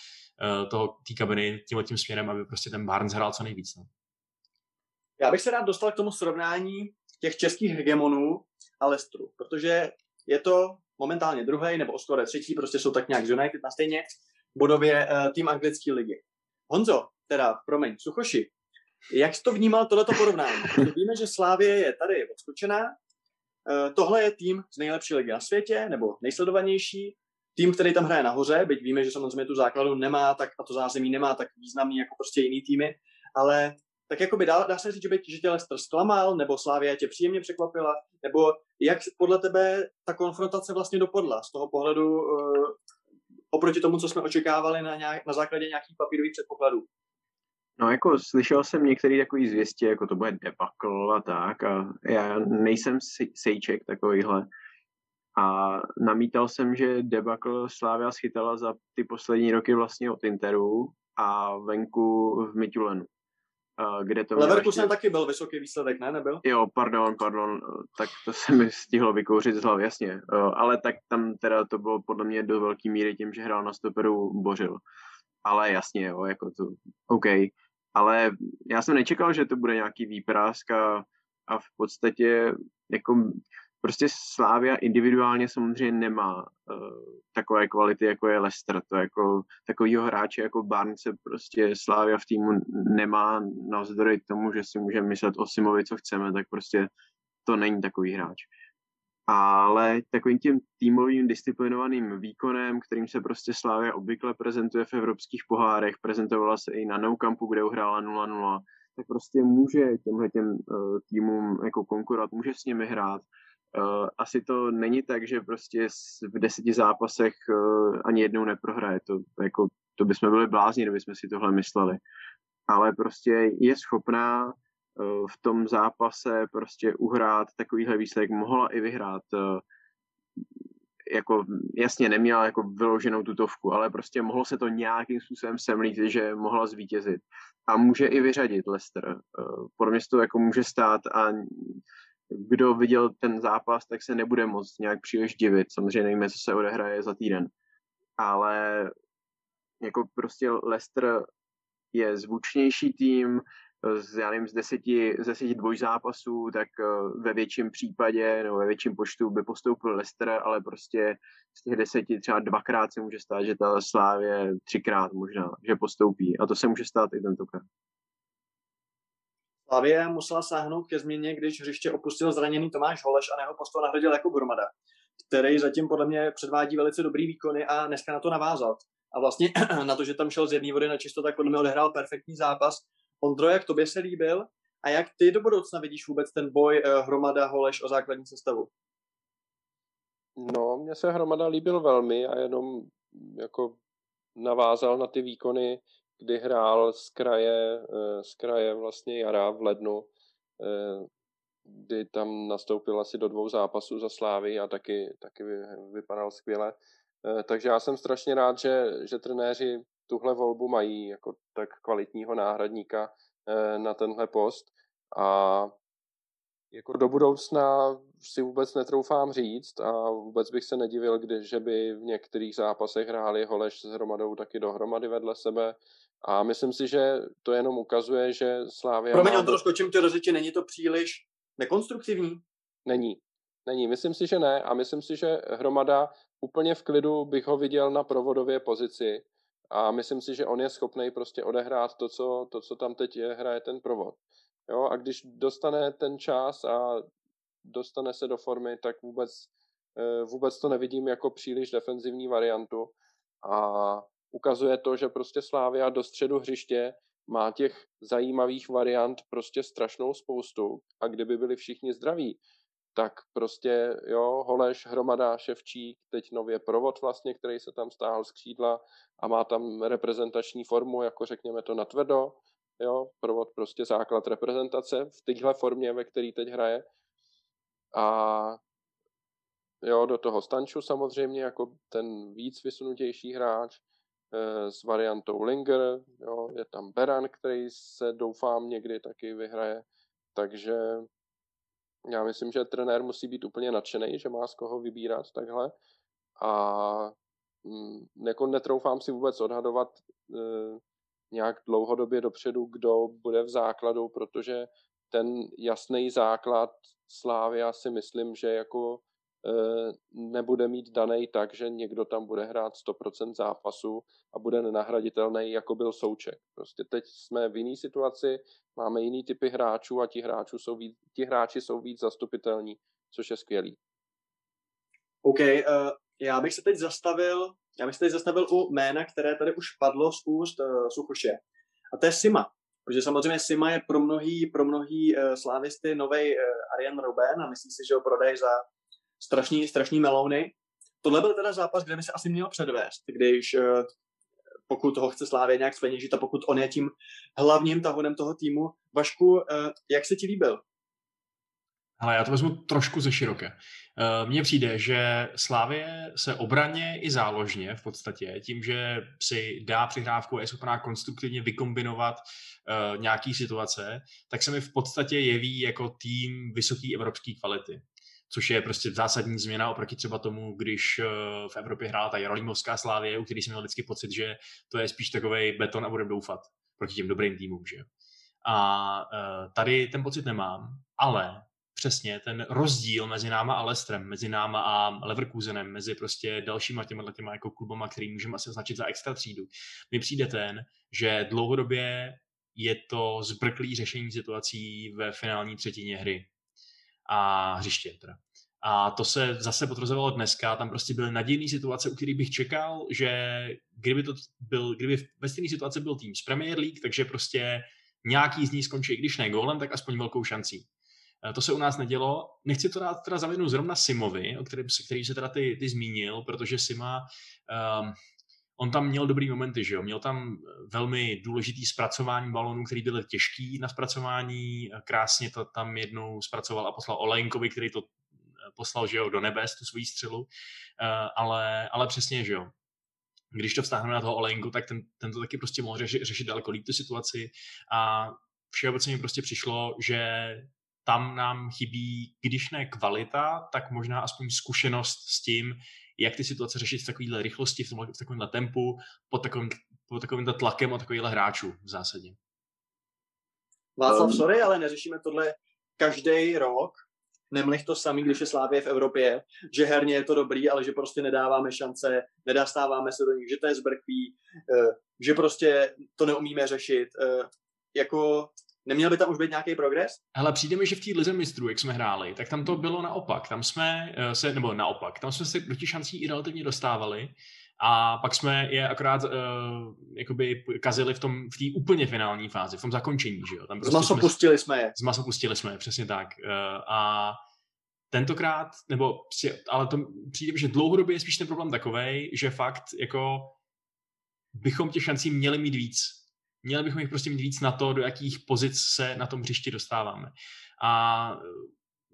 toho té kabiny tímhle tím směrem, aby prostě ten Barnes hrál co nejvíc. No. Já bych se rád dostal k tomu srovnání těch českých hegemonů a Lestru, protože je to momentálně druhý nebo skoro třetí, prostě jsou tak nějak z United na stejně bodově uh, tým anglické ligy. Honzo, teda, promiň, Suchoši, jak jsi to vnímal tohleto porovnání? Víme, že Slávě je tady odskočená, uh, tohle je tým z nejlepší ligy na světě, nebo nejsledovanější, tým, který tam hraje nahoře, byť víme, že samozřejmě tu základu nemá tak, a to zázemí nemá tak významný jako prostě jiný týmy, ale tak jako by dá, dá se říct, že, by, že tě Leicester zklamal, nebo Slávia tě příjemně překvapila, nebo jak podle tebe ta konfrontace vlastně dopadla z toho pohledu uh, oproti tomu, co jsme očekávali na, nějak, na základě nějakých papírových předpokladů? No jako slyšel jsem některý takový zvěstě, jako to bude debakl a tak a já nejsem sejček takovýhle a namítal jsem, že debakl Slávia schytala za ty poslední roky vlastně od Interu a venku v Mitulenu kde to Leverkusen ještě... taky byl vysoký výsledek, ne? Nebyl? Jo, pardon, pardon, tak to se mi stihlo vykouřit z hlavy, jasně. Ale tak tam teda to bylo podle mě do velké míry tím, že hrál na stoperu Bořil. Ale jasně, jo, jako to, OK. Ale já jsem nečekal, že to bude nějaký výprask a, a v podstatě jako prostě Slávia individuálně samozřejmě nemá uh, takové kvality, jako je Leicester. To jako takovýho hráče jako Barnes se prostě Slávia v týmu nemá navzdory tomu, že si můžeme myslet o Simovi, co chceme, tak prostě to není takový hráč. Ale takovým tím týmovým disciplinovaným výkonem, kterým se prostě Slávia obvykle prezentuje v evropských pohárech, prezentovala se i na Nou Campu, kde uhrála 0-0, tak prostě může těmhle těm uh, týmům jako konkurovat, může s nimi hrát Uh, asi to není tak, že prostě v deseti zápasech uh, ani jednou neprohraje. To, jako, to bychom byli blázni, kdybychom si tohle mysleli. Ale prostě je schopná uh, v tom zápase prostě uhrát takovýhle výsledek. Mohla i vyhrát. Jako jasně neměla jako vyloženou tutovku, ale prostě mohlo se to nějakým způsobem semlít, že mohla zvítězit. A může i vyřadit Leicester. Uh, podle mě to jako může stát a kdo viděl ten zápas, tak se nebude moc nějak příliš divit. Samozřejmě nevíme, co se odehraje za týden. Ale jako prostě Leicester je zvučnější tým, z, já nevím, z deseti, z deseti dvojzápasů, tak eh, ve větším případě nebo ve větším počtu by postoupil Leicester, ale prostě z těch deseti třeba dvakrát se může stát, že ta Slávě třikrát možná, že postoupí. A to se může stát i tentokrát. Slavě musela sáhnout ke změně, když hřiště opustil zraněný Tomáš Holeš a jeho postavu nahradil jako Gromada, který zatím podle mě předvádí velice dobrý výkony a dneska na to navázal. A vlastně na to, že tam šel z jedné vody na čisto, tak podle mě odehrál perfektní zápas. Ondro, jak tobě se líbil a jak ty do budoucna vidíš vůbec ten boj eh, Hromada Holeš o základní sestavu? No, mně se Hromada líbil velmi a jenom jako navázal na ty výkony kdy hrál z kraje, eh, z kraje vlastně jara v lednu, eh, kdy tam nastoupil asi do dvou zápasů za Slávy a taky, taky vypadal skvěle. Eh, takže já jsem strašně rád, že, že trenéři tuhle volbu mají jako tak kvalitního náhradníka na tenhle post a jako do budoucna si vůbec netroufám říct a vůbec bych se nedivil, když, že by v některých zápasech hráli Holeš s hromadou taky dohromady vedle sebe. A myslím si, že to jenom ukazuje, že Slávia... Promiň, má... trošku čím ty do řeči, není to příliš nekonstruktivní? Není. Není. Myslím si, že ne. A myslím si, že Hromada úplně v klidu bych ho viděl na provodově pozici. A myslím si, že on je schopný prostě odehrát to, co, to, co tam teď je, hraje ten provod. Jo, a když dostane ten čas a dostane se do formy, tak vůbec, eh, vůbec to nevidím jako příliš defenzivní variantu. A ukazuje to, že prostě Slávia do středu hřiště má těch zajímavých variant prostě strašnou spoustu a kdyby byli všichni zdraví, tak prostě, jo, Holeš, Hromada, Ševčík, teď nově provod vlastně, který se tam stáhl z křídla a má tam reprezentační formu, jako řekněme to natvrdo, jo, provod prostě základ reprezentace v téhle formě, ve který teď hraje. A jo, do toho Stanču samozřejmě jako ten víc vysunutější hráč s variantou Linger, jo, je tam Beran, který se doufám někdy taky vyhraje, takže já myslím, že trenér musí být úplně nadšený, že má z koho vybírat takhle. A mm, jako netroufám si vůbec odhadovat e, nějak dlouhodobě dopředu, kdo bude v základu, protože ten jasný základ Slávy, já si myslím, že jako nebude mít daný tak, že někdo tam bude hrát 100% zápasu a bude nenahraditelný, jako byl Souček. Prostě teď jsme v jiné situaci, máme jiný typy hráčů a ti, hráčů jsou víc, ti hráči jsou víc zastupitelní, což je skvělý. OK, uh, já bych se teď zastavil, já bych se teď zastavil u jména, které tady už padlo z úst uh, Suchoše. A to je Sima. Protože samozřejmě Sima je pro mnohý, pro mnohý uh, slávisty nový uh, Arian Robben a myslí si, že ho prodají za strašný, strašný melouny. Tohle byl teda zápas, kde by se asi měl předvést, když uh, pokud toho chce Slávě nějak zpeněžit a pokud on je tím hlavním tahonem toho týmu. Vašku, uh, jak se ti líbil? Ale já to vezmu trošku ze široké. Mně přijde, že Slávě se obraně i záložně v podstatě tím, že si dá přihrávku a je schopná konstruktivně vykombinovat nějaký situace, tak se mi v podstatě jeví jako tým vysoké evropské kvality což je prostě zásadní změna oproti třeba tomu, když uh, v Evropě hrála ta Jerolímovská Slávě, u který jsem měl vždycky pocit, že to je spíš takový beton a budeme doufat proti těm dobrým týmům. Že? A uh, tady ten pocit nemám, ale přesně ten rozdíl mezi náma a Lestrem, mezi náma a Leverkusenem, mezi prostě dalšíma těma, těma jako klubama, který můžeme asi označit za extra třídu, mi přijde ten, že dlouhodobě je to zbrklý řešení situací ve finální třetině hry a hřiště. Teda. A to se zase potvrzovalo dneska, tam prostě byly nadějné situace, u kterých bych čekal, že kdyby, to byl, kdyby ve stejné situaci byl tým z Premier League, takže prostě nějaký z ní skončí, když ne gólem, tak aspoň velkou šancí. To se u nás nedělo. Nechci to dát teda zavědnout zrovna Simovi, o kterém, který se teda ty, ty zmínil, protože Sima, um, on tam měl dobrý momenty, že jo? Měl tam velmi důležitý zpracování balonů, který byly těžký na zpracování, krásně to tam jednou zpracoval a poslal Olejnkovi, který to poslal, že jo, do nebes, tu svoji střelu, ale, ale přesně, že jo, když to vztáhneme na toho Olejnku, tak ten, ten to taky prostě mohl řešit, řešit daleko líp tu situaci. A všeobecně mi prostě přišlo, že tam nám chybí, když ne kvalita, tak možná aspoň zkušenost s tím, jak ty situace řešit v takovéhle rychlosti, v, tomhle, v takovémhle tempu, pod takovým, pod takovým tlakem od takovýchhle hráčů v zásadě. Václav, um, sorry, ale neřešíme tohle každý rok. Nemlich to samý, když je Slávě v Evropě, že herně je to dobrý, ale že prostě nedáváme šance, nedastáváme se do nich, že to je zbrkví, eh, že prostě to neumíme řešit. Eh, jako Neměl by tam už být nějaký progres? Hele, přijde mi, že v té lize mistrů, jak jsme hráli, tak tam to bylo naopak. Tam jsme eh, se, nebo naopak, tam jsme se do těch šancí i relativně dostávali a pak jsme je akorát uh, jakoby kazili v tom v té úplně finální fázi, v tom zakončení, že jo. Tam prostě z maso jsme, pustili jsme je. Z maso pustili jsme je, přesně tak. Uh, a tentokrát, nebo ale to přijde, že dlouhodobě je spíš ten problém takový, že fakt jako bychom těch šancí měli mít víc Měli bychom jich prostě mít víc na to, do jakých pozic se na tom hřišti dostáváme. A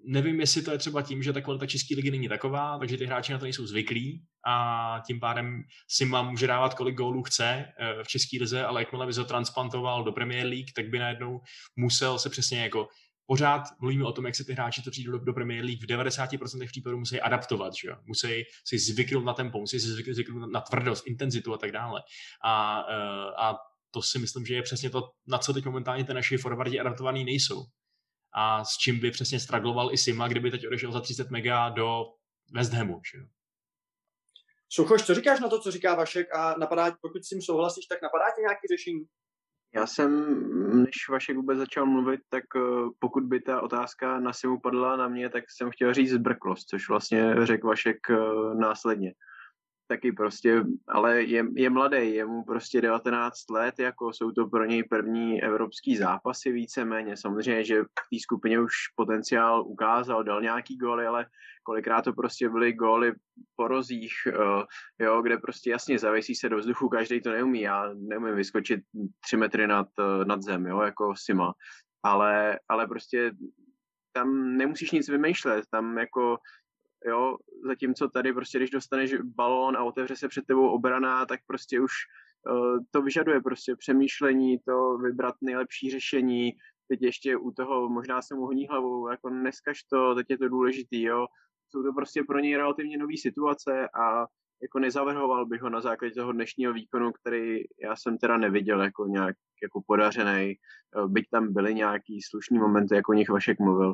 nevím, jestli to je třeba tím, že ta kvalita České ligy není taková, takže ty hráči na to nejsou zvyklí a tím pádem Sima může dávat kolik gólů chce eh, v České lize, ale jakmile by se transplantoval do Premier League, tak by najednou musel se přesně jako pořád mluvíme o tom, jak se ty hráči, co přijdou do, do Premier League, v 90% případů musí adaptovat, že jo? musí si zvyknout na tempo, musí si zvyknout na tvrdost, intenzitu a tak dále. A, eh, a to si myslím, že je přesně to, na co teď momentálně ty naši forwardi adaptovaný nejsou. A s čím by přesně stragloval i Sima, kdyby teď odešel za 30 mega do West Hamu. Že? Suchoš, co říkáš na to, co říká Vašek a napadá, pokud s tím souhlasíš, tak napadá ti nějaký řešení? Já jsem, než Vašek vůbec začal mluvit, tak eh, pokud by ta otázka na Simu padla na mě, tak jsem chtěl říct zbrklost, což vlastně řekl Vašek eh, následně. Taky prostě, ale je, je mladý, je mu prostě 19 let, jako jsou to pro něj první evropský zápasy víceméně. Samozřejmě, že v té skupině už potenciál ukázal, dal nějaký góly, ale kolikrát to prostě byly góly po rozích, uh, jo, kde prostě jasně zavěsí se do vzduchu, každý to neumí, já neumím vyskočit tři metry nad, uh, nad zem, jo, jako Sima, ale, ale prostě tam nemusíš nic vymýšlet, tam jako jo, zatímco tady prostě, když dostaneš balón a otevře se před tebou obrana, tak prostě už uh, to vyžaduje prostě přemýšlení, to vybrat nejlepší řešení, teď ještě u toho možná se mu honí hlavou, jako neskaž to, teď je to důležitý, jo. Jsou to prostě pro něj relativně nové situace a jako nezavrhoval bych ho na základě toho dnešního výkonu, který já jsem teda neviděl jako nějak jako podařený, eh, byť tam byly nějaký slušný momenty, jako o nich Vašek mluvil.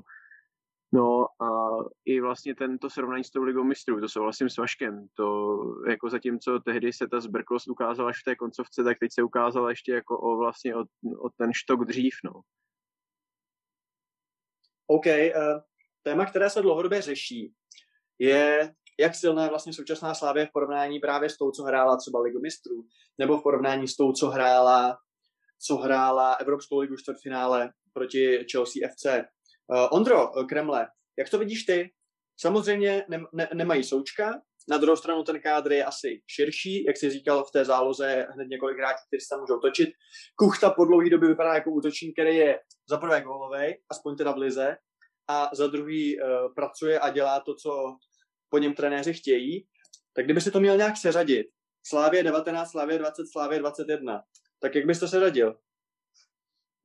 No a i vlastně tento srovnání s tou ligou mistrů, to souhlasím s Vaškem, to jako zatímco tehdy se ta zbrklost ukázala až v té koncovce, tak teď se ukázala ještě jako o vlastně o, o ten štok dřív, no. OK, uh, téma, které se dlouhodobě řeší, je, jak silná je vlastně současná Slávě v porovnání právě s tou, co hrála třeba Ligu mistrů, nebo v porovnání s tou, co hrála, co hrála Evropskou ligu čtvrtfinále proti Chelsea FC. Uh, Ondro Kremle, jak to vidíš ty? Samozřejmě ne, ne, nemají součka, na druhou stranu ten kádr je asi širší, jak jsi říkal, v té záloze hned několik hráčů, kteří se tam můžou točit. Kuchta po dlouhý době vypadá jako útočník, který je za prvé gólovej, aspoň teda v lize, a za druhý uh, pracuje a dělá to, co po něm trenéři chtějí. Tak kdyby si to měl nějak seřadit, Slávě 19, Slávě 20, Slávě 21, tak jak bys to seřadil?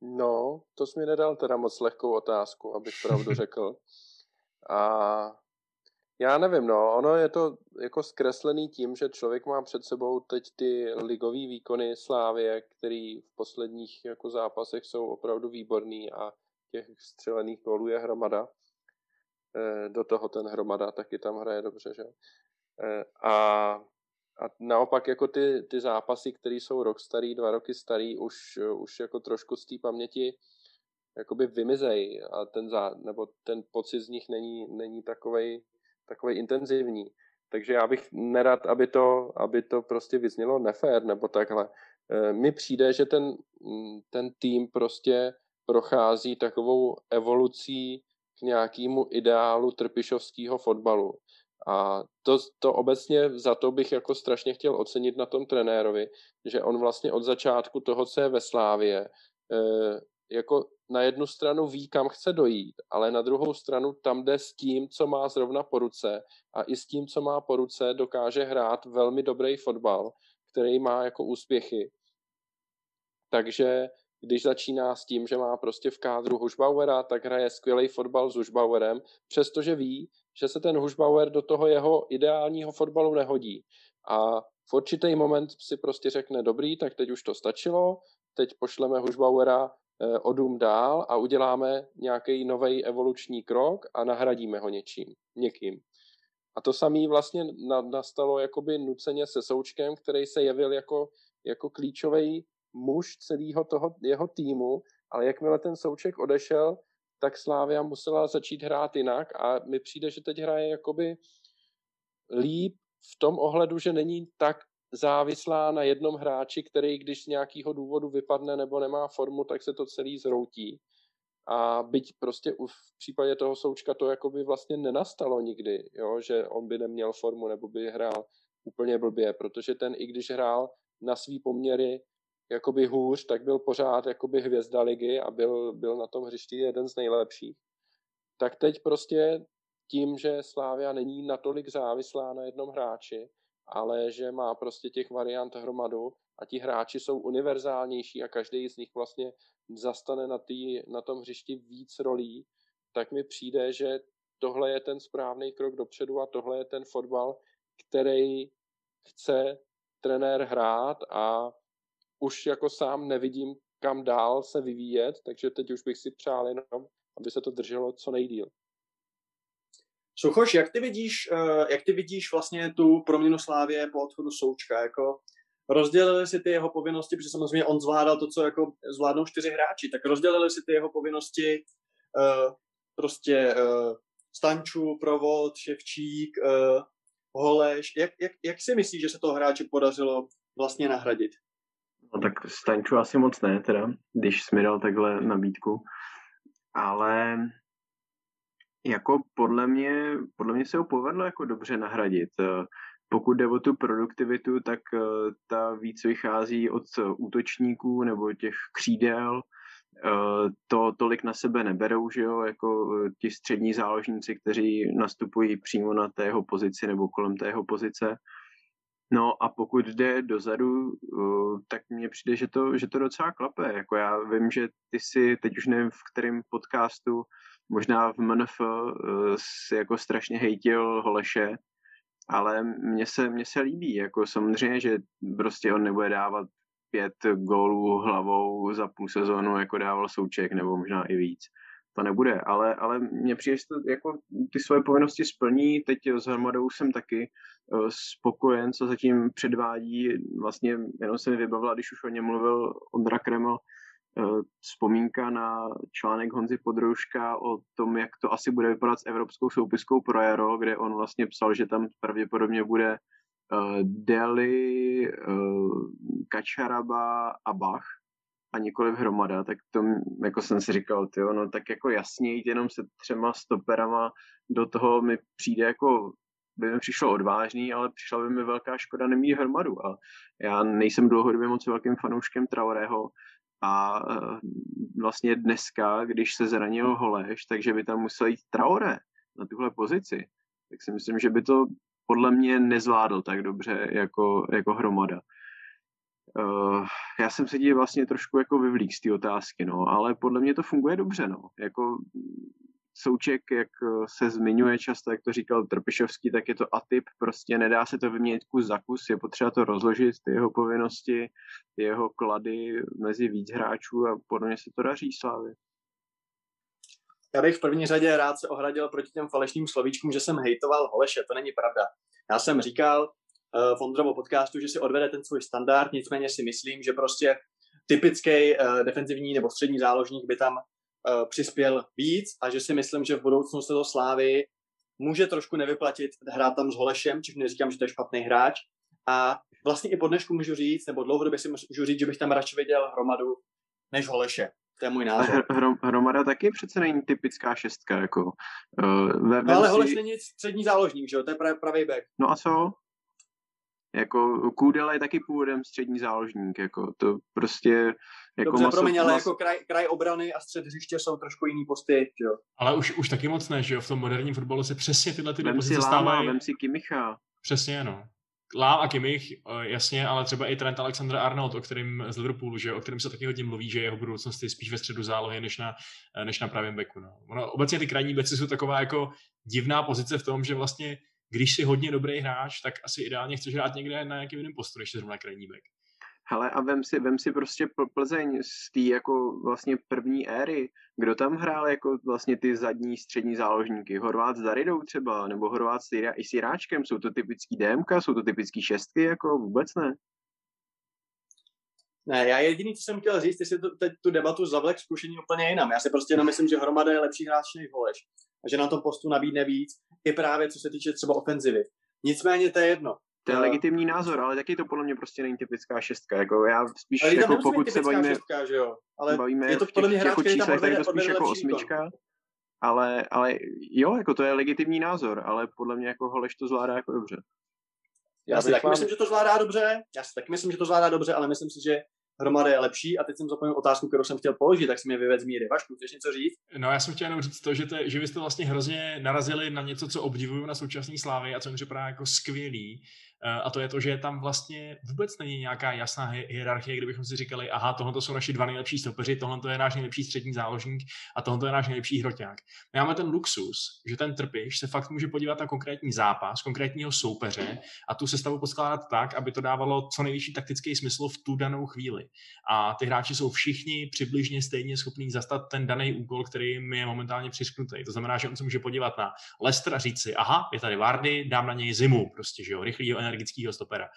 No, to jsi mi nedal teda moc lehkou otázku, abych pravdu řekl. A já nevím, no, ono je to jako zkreslený tím, že člověk má před sebou teď ty ligové výkony Slávě, který v posledních jako zápasech jsou opravdu výborný a těch střelených gólů je hromada. E, do toho ten hromada taky tam hraje dobře, že? E, a a naopak jako ty, ty zápasy, které jsou rok starý, dva roky starý, už, už jako trošku z té paměti jakoby vymizej a ten, zá, nebo ten pocit z nich není, není takovej, takovej intenzivní. Takže já bych nerad, aby to, aby to prostě vyznělo nefér nebo takhle. E, mně přijde, že ten, ten tým prostě prochází takovou evolucí k nějakému ideálu trpišovského fotbalu. A to, to obecně za to bych jako strašně chtěl ocenit na tom trenérovi, že on vlastně od začátku toho, co je ve Slávě, eh, jako na jednu stranu ví, kam chce dojít, ale na druhou stranu tam jde s tím, co má zrovna po ruce a i s tím, co má po ruce, dokáže hrát velmi dobrý fotbal, který má jako úspěchy. Takže když začíná s tím, že má prostě v kádru Hušbauera, tak hraje skvělý fotbal s Hušbauerem, přestože ví, že se ten Hušbauer do toho jeho ideálního fotbalu nehodí. A v určitý moment si prostě řekne, dobrý, tak teď už to stačilo, teď pošleme Hušbauera eh, o dům dál a uděláme nějaký nový evoluční krok a nahradíme ho něčím, někým. A to samé vlastně nastalo jakoby nuceně se Součkem, který se jevil jako, jako klíčový muž celého toho jeho týmu, ale jakmile ten Souček odešel, tak Slávia musela začít hrát jinak a mi přijde, že teď hraje jakoby líp v tom ohledu, že není tak závislá na jednom hráči, který když z nějakého důvodu vypadne nebo nemá formu, tak se to celý zroutí. A byť prostě v případě toho Součka to jakoby vlastně nenastalo nikdy, jo, že on by neměl formu nebo by hrál úplně blbě, protože ten i když hrál na svý poměry jakoby hůř, tak byl pořád jakoby hvězda ligy a byl, byl na tom hřišti jeden z nejlepších. Tak teď prostě tím, že Slávia není natolik závislá na jednom hráči, ale že má prostě těch variant hromadu a ti hráči jsou univerzálnější a každý z nich vlastně zastane na, tý, na tom hřišti víc rolí, tak mi přijde, že tohle je ten správný krok dopředu a tohle je ten fotbal, který chce trenér hrát a už jako sám nevidím, kam dál se vyvíjet, takže teď už bych si přál jenom, aby se to drželo co nejdíl. Suchoš, jak ty vidíš, eh, jak ty vidíš vlastně tu proměnu Slávě po odchodu Součka? Jako rozdělili si ty jeho povinnosti, protože samozřejmě on zvládal to, co jako zvládnou čtyři hráči, tak rozdělili si ty jeho povinnosti uh, prostě uh, Stanču, Provod, Ševčík, Holeš. Jak, jak, jak si myslíš, že se toho hráče podařilo vlastně nahradit? No tak Stanču asi moc ne, teda, když jsi mi dal takhle nabídku. Ale jako podle mě, podle mě se ho povedlo jako dobře nahradit. Pokud jde o tu produktivitu, tak ta víc vychází od útočníků nebo těch křídel, to tolik na sebe neberou, že jo, jako ti střední záložníci, kteří nastupují přímo na tého pozici nebo kolem tého pozice. No a pokud jde dozadu, tak mně přijde, že to, že to docela klape. Jako já vím, že ty si, teď už nevím v kterém podcastu, možná v MNF si jako strašně hejtil Holeše, ale mně se, mně se líbí, jako samozřejmě, že prostě on nebude dávat pět gólů hlavou za půl sezónu, jako dával Souček, nebo možná i víc. To nebude, ale, ale mně přijde, že to jako ty svoje povinnosti splní. Teď s Hrmadou jsem taky uh, spokojen, co zatím předvádí. Vlastně jenom se mi vybavila, když už o něm mluvil Ondra Kreml, uh, vzpomínka na článek Honzy Podrouška o tom, jak to asi bude vypadat s Evropskou soupiskou pro Jaro, kde on vlastně psal, že tam pravděpodobně bude uh, Deli, Kačaraba a Bach a nikoliv hromada, tak to jako jsem si říkal, tyjo, no tak jako jasně jít jenom se třema stoperama do toho mi přijde jako by mi přišlo odvážný, ale přišla by mi velká škoda nemít hromadu a já nejsem dlouhodobě moc velkým fanouškem Traorého a uh, vlastně dneska, když se zranil Holeš, takže by tam musel jít Traore na tuhle pozici, tak si myslím, že by to podle mě nezvládl tak dobře jako, jako hromada. Uh, já jsem se díval vlastně trošku jako vyvlík z té otázky, no, ale podle mě to funguje dobře, no. Jako Souček, jak eh, se zmiňuje často, jak to říkal Trpišovský, tak je to atyp, prostě nedá se to vyměnit kus za kus, je potřeba to rozložit, ty jeho povinnosti, ty jeho klady mezi víc hráčů a podle mě se to daří Slávy. Já bych v první řadě rád se ohradil proti těm falešným slovíčkům, že jsem hejtoval Holeše, to není pravda. Já jsem říkal, uh, v Ondrovo podcastu, že si odvede ten svůj standard, nicméně si myslím, že prostě typický uh, defenzivní nebo střední záložník by tam uh, přispěl víc a že si myslím, že v budoucnu se to Slávy může trošku nevyplatit hrát tam s Holešem, čiž neříkám, že to je špatný hráč. A vlastně i po dnešku můžu říct, nebo dlouhodobě si můžu říct, že bych tam radši viděl hromadu než Holeše. To je můj názor. Hrom, hromada taky přece není typická šestka, jako. Uh, ve, no ale si... Holeš není střední záložník, že jo? To je pravý back. No a co? Jako Kůdel je taky původem střední záložník, jako to prostě... Jako Dobře, masov, promiň, ale jako kraj, kraj obrany a střed hřiště jsou trošku jiný posty, že jo? Ale už, už taky moc ne, že jo? V tom moderním fotbalu se přesně tyhle ty vem pozice stávají. Vem si Kimicha. Přesně, no. Lám a Kimmich, eh, jasně, ale třeba i Trent Alexander Arnold, o kterým z Liverpoolu, že, o kterém se taky hodně mluví, že jeho budoucnost je spíš ve středu zálohy než na, eh, než na pravém beku. No. Ono, obecně ty krajní beci jsou taková jako divná pozice v tom, že vlastně když jsi hodně dobrý hráč, tak asi ideálně chceš hrát někde na nějakým jiném postu, než zrovna krajní back. Hele, a vem si, vem si prostě Plzeň z té jako vlastně první éry. Kdo tam hrál jako vlastně ty zadní střední záložníky? Horvát s Daridou třeba, nebo Horvát s i s Jiráčkem? Jsou to typický DMK, jsou to typický šestky, jako vůbec ne? Ne, já jediný, co jsem chtěl říct, jestli to, teď tu debatu zavlek zkušení úplně jinam. Já si prostě jenom myslím, že Hromada je lepší hráč než Holeš. A že na tom postu nabídne víc, i právě co se týče třeba ofenzivy. Nicméně to je jedno. To je uh, legitimní názor, ale taky to podle mě prostě není typická šestka. Jako já spíš, ale jako pokud se bavíme, šestka, že jo? Ale bavíme je to podle mě hráč, jako číslech, tak je to spíš jako osmička. Ale, ale jo, jako to je legitimní názor, ale podle mě jako Holeš to zvládá jako dobře. Já, já si taky vám... myslím, že to zvládá dobře, já si taky myslím, že to zvládá dobře, ale myslím si, že hromada je lepší a teď jsem zapomněl otázku, kterou jsem chtěl položit, tak si mě vyvedl z míry. Vašku, chceš něco říct? No já jsem chtěl jenom říct to, že, te, že vy jste vlastně hrozně narazili na něco, co obdivuju na současné slávy a co mi připadá jako skvělý, a to je to, že tam vlastně vůbec není nějaká jasná hierarchie, kdybychom si říkali, aha, tohle jsou naši dva nejlepší stopeři, tohle je náš nejlepší střední záložník a tohle je náš nejlepší hroťák. My máme ten luxus, že ten trpiš se fakt může podívat na konkrétní zápas, konkrétního soupeře a tu sestavu poskládat tak, aby to dávalo co nejvyšší taktický smysl v tu danou chvíli. A ty hráči jsou všichni přibližně stejně schopní zastat ten daný úkol, který mi je momentálně přisknutý. To znamená, že on se může podívat na Lester a říct si, aha, je tady Vardy, dám na něj zimu, prostě, že jo, rychlý energického stopera.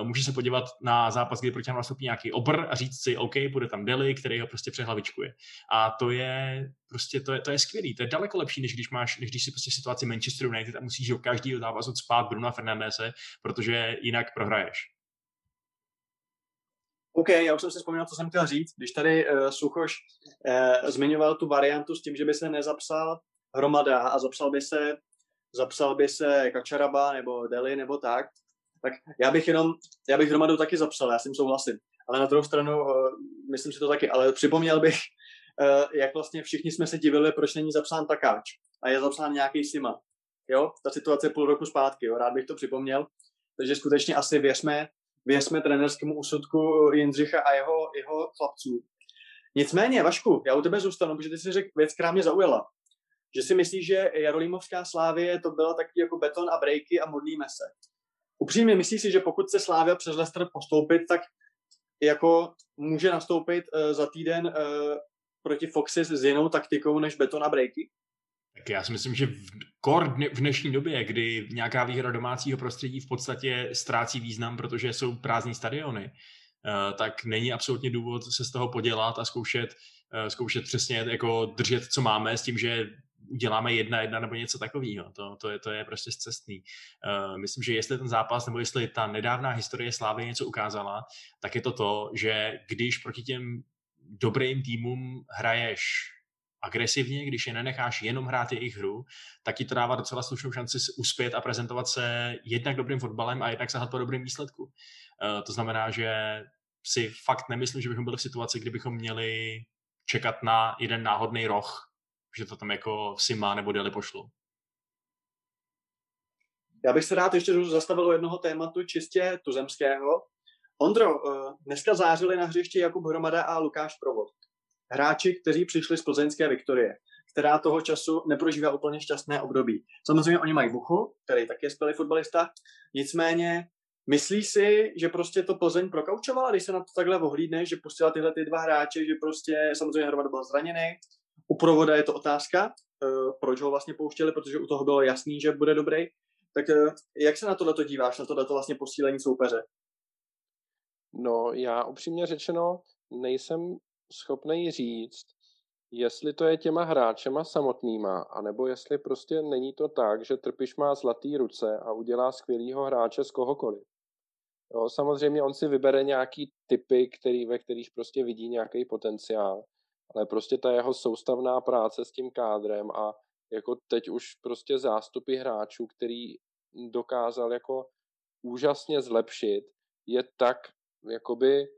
Uh, může se podívat na zápas, kdy proti nám nastoupí nějaký obr a říct si, OK, bude tam Deli, který ho prostě přehlavičkuje. A to je prostě, to je, to je skvělý, to je daleko lepší, než když máš, než když si prostě situaci Manchester United a musíš do každého zápasu spát Bruna Fernandese, protože jinak prohraješ. OK, já už jsem si vzpomněl, co jsem chtěl říct. Když tady uh, Suchoš uh, zmiňoval tu variantu s tím, že by se nezapsal hromada a zapsal by se, zapsal by se Kačaraba nebo Deli nebo tak, tak já bych jenom, já bych hromadu taky zapsal, já s tím souhlasím. Ale na druhou stranu, uh, myslím si to taky, ale připomněl bych, uh, jak vlastně všichni jsme se divili, proč není zapsán Takáč a je zapsán nějaký Sima. Jo, ta situace půl roku zpátky, jo, rád bych to připomněl. Takže skutečně asi věřme, věřme trenerskému úsudku Jindřicha a jeho, jeho chlapců. Nicméně, Vašku, já u tebe zůstanu, protože ty jsi řekl věc, která mě zaujala. Že si myslíš, že Jarolímovská slávie to byla taky jako beton a brejky a modlíme se. Upřímně myslíš si, že pokud se Slávia přes Leicester postoupit, tak jako může nastoupit uh, za týden uh, proti Foxy s jinou taktikou než beton a brejky? Tak já si myslím, že v, kor v dnešní době, kdy nějaká výhra domácího prostředí v podstatě ztrácí význam, protože jsou prázdní stadiony, uh, tak není absolutně důvod se z toho podělat a zkoušet, uh, zkoušet přesně jako držet, co máme, s tím, že uděláme jedna jedna nebo něco takového. To, to, je, to je prostě zcestný. Uh, myslím, že jestli ten zápas nebo jestli ta nedávná historie Slávy něco ukázala, tak je to to, že když proti těm dobrým týmům hraješ agresivně, když je nenecháš jenom hrát jejich hru, tak ti to dává docela slušnou šanci uspět a prezentovat se jednak dobrým fotbalem a jednak sahat po dobrým výsledku. Uh, to znamená, že si fakt nemyslím, že bychom byli v situaci, kdybychom měli čekat na jeden náhodný roh, že to tam jako Sima nebo Deli pošlu. Já bych se rád ještě zastavil u jednoho tématu čistě tuzemského. Ondro, eh, dneska zářili na hřišti Jakub Hromada a Lukáš Provod hráči, kteří přišli z plzeňské Viktorie, která toho času neprožívá úplně šťastné období. Samozřejmě oni mají Buchu, který taky je skvělý fotbalista, nicméně myslí si, že prostě to Plzeň prokaučovala, když se na to takhle ohlídne, že pustila tyhle ty dva hráče, že prostě samozřejmě Hromada byl zraněný, u provoda je to otázka, uh, proč ho vlastně pouštěli, protože u toho bylo jasný, že bude dobrý. Tak uh, jak se na tohle díváš, na tohle vlastně posílení soupeře? No, já upřímně řečeno nejsem schopný říct, jestli to je těma hráčema samotnýma, anebo jestli prostě není to tak, že Trpiš má zlatý ruce a udělá skvělýho hráče z kohokoliv. Jo, samozřejmě on si vybere nějaký typy, který, ve kterých prostě vidí nějaký potenciál, ale prostě ta jeho soustavná práce s tím kádrem a jako teď už prostě zástupy hráčů, který dokázal jako úžasně zlepšit, je tak jakoby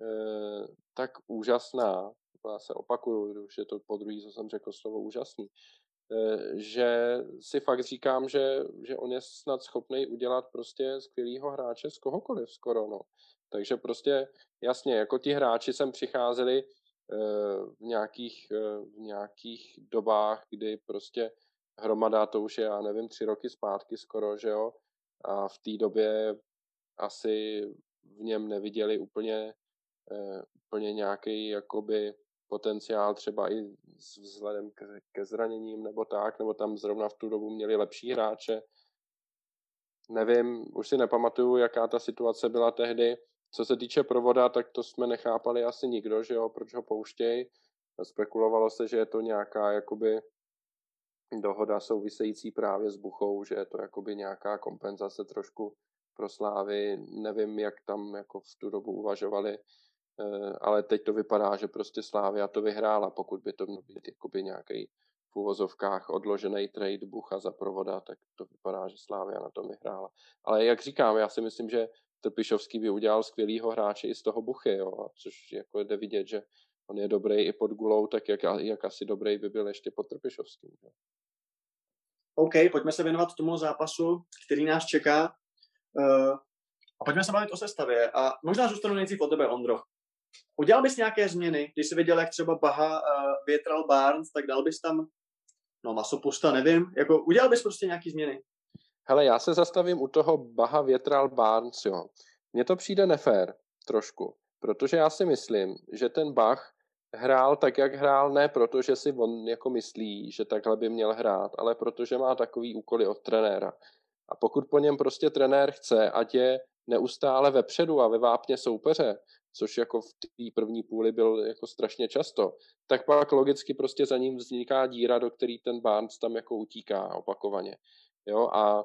Eh, tak úžasná, já se opakuju, už je to po druhý, co jsem řekl slovo úžasný, eh, že si fakt říkám, že, že on je snad schopný udělat prostě skvělýho hráče z kohokoliv skoro, no. Takže prostě jasně, jako ti hráči sem přicházeli v nějakých, v nějakých dobách, kdy prostě hromada, to už je, já nevím, tři roky zpátky skoro, že jo, a v té době asi v něm neviděli úplně Eh, úplně nějaký jakoby potenciál třeba i vzhledem ke, ke zraněním nebo tak, nebo tam zrovna v tu dobu měli lepší hráče. Nevím, už si nepamatuju, jaká ta situace byla tehdy. Co se týče provoda, tak to jsme nechápali asi nikdo, že jo, proč ho pouštěj. Spekulovalo se, že je to nějaká jakoby dohoda související právě s Buchou, že je to jakoby nějaká kompenzace trošku pro Slávy. Nevím, jak tam jako v tu dobu uvažovali. Eh, ale teď to vypadá, že prostě Slávia to vyhrála, pokud by to měl být jakoby nějaký v úvozovkách odložený trade Bucha za provoda, tak to vypadá, že Slávia na tom vyhrála. Ale jak říkám, já si myslím, že Trpišovský by udělal skvělýho hráče i z toho Buchy, jo, což jako jde vidět, že on je dobrý i pod gulou, tak jak, jak asi dobrý by byl ještě pod Trpišovským. Jo. OK, pojďme se věnovat tomu zápasu, který nás čeká. Uh, a pojďme se bavit o sestavě. A možná zůstanu nejdřív od tebe, Ondro. Udělal bys nějaké změny, když jsi viděl, jak třeba Baha uh, větral Barnes, tak dal bys tam, no masopusta, nevím, jako udělal bys prostě nějaké změny? Hele, já se zastavím u toho Baha větral Barnes, jo. Mně to přijde nefér trošku, protože já si myslím, že ten Bach hrál tak, jak hrál, ne proto, že si on jako myslí, že takhle by měl hrát, ale protože má takový úkoly od trenéra. A pokud po něm prostě trenér chce, ať je neustále vepředu a ve vápně soupeře, což jako v té první půli byl jako strašně často, tak pak logicky prostě za ním vzniká díra, do který ten Barnes tam jako utíká opakovaně. Jo, a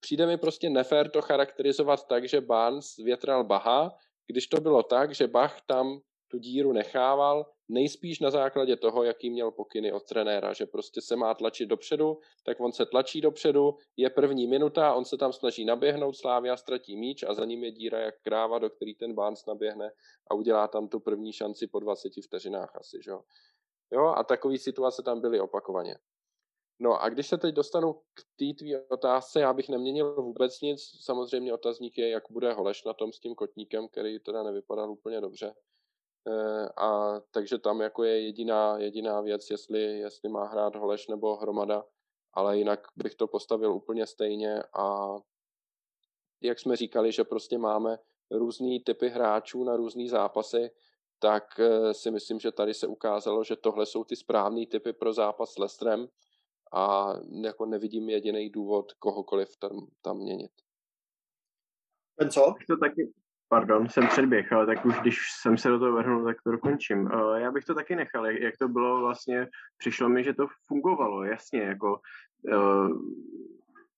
přijde mi prostě nefér to charakterizovat tak, že Barnes větral Baha, když to bylo tak, že Bach tam tu díru nechával, nejspíš na základě toho, jaký měl pokyny od trenéra, že prostě se má tlačit dopředu, tak on se tlačí dopředu, je první minuta, on se tam snaží naběhnout, Slávia ztratí míč a za ním je díra jak kráva, do který ten Barnes naběhne a udělá tam tu první šanci po 20 vteřinách asi, že jo. Jo, a takové situace tam byly opakovaně. No a když se teď dostanu k té tvý otázce, já bych neměnil vůbec nic. Samozřejmě otazník je, jak bude Holeš na tom s tím kotníkem, který teda nevypadal úplně dobře. E, a takže tam jako je jediná, jediná věc, jestli, jestli má hrát Holeš nebo Hromada, ale jinak bych to postavil úplně stejně a jak jsme říkali, že prostě máme různý typy hráčů na různé zápasy, tak e, si myslím, že tady se ukázalo, že tohle jsou ty správné typy pro zápas s Lestrem a jako nevidím jediný důvod kohokoliv tam, tam měnit. Ten co? To taky, pardon, jsem předběh, ale tak už když jsem se do toho vrhnul, tak to dokončím. Uh, já bych to taky nechal, jak, to bylo vlastně, přišlo mi, že to fungovalo, jasně, jako uh,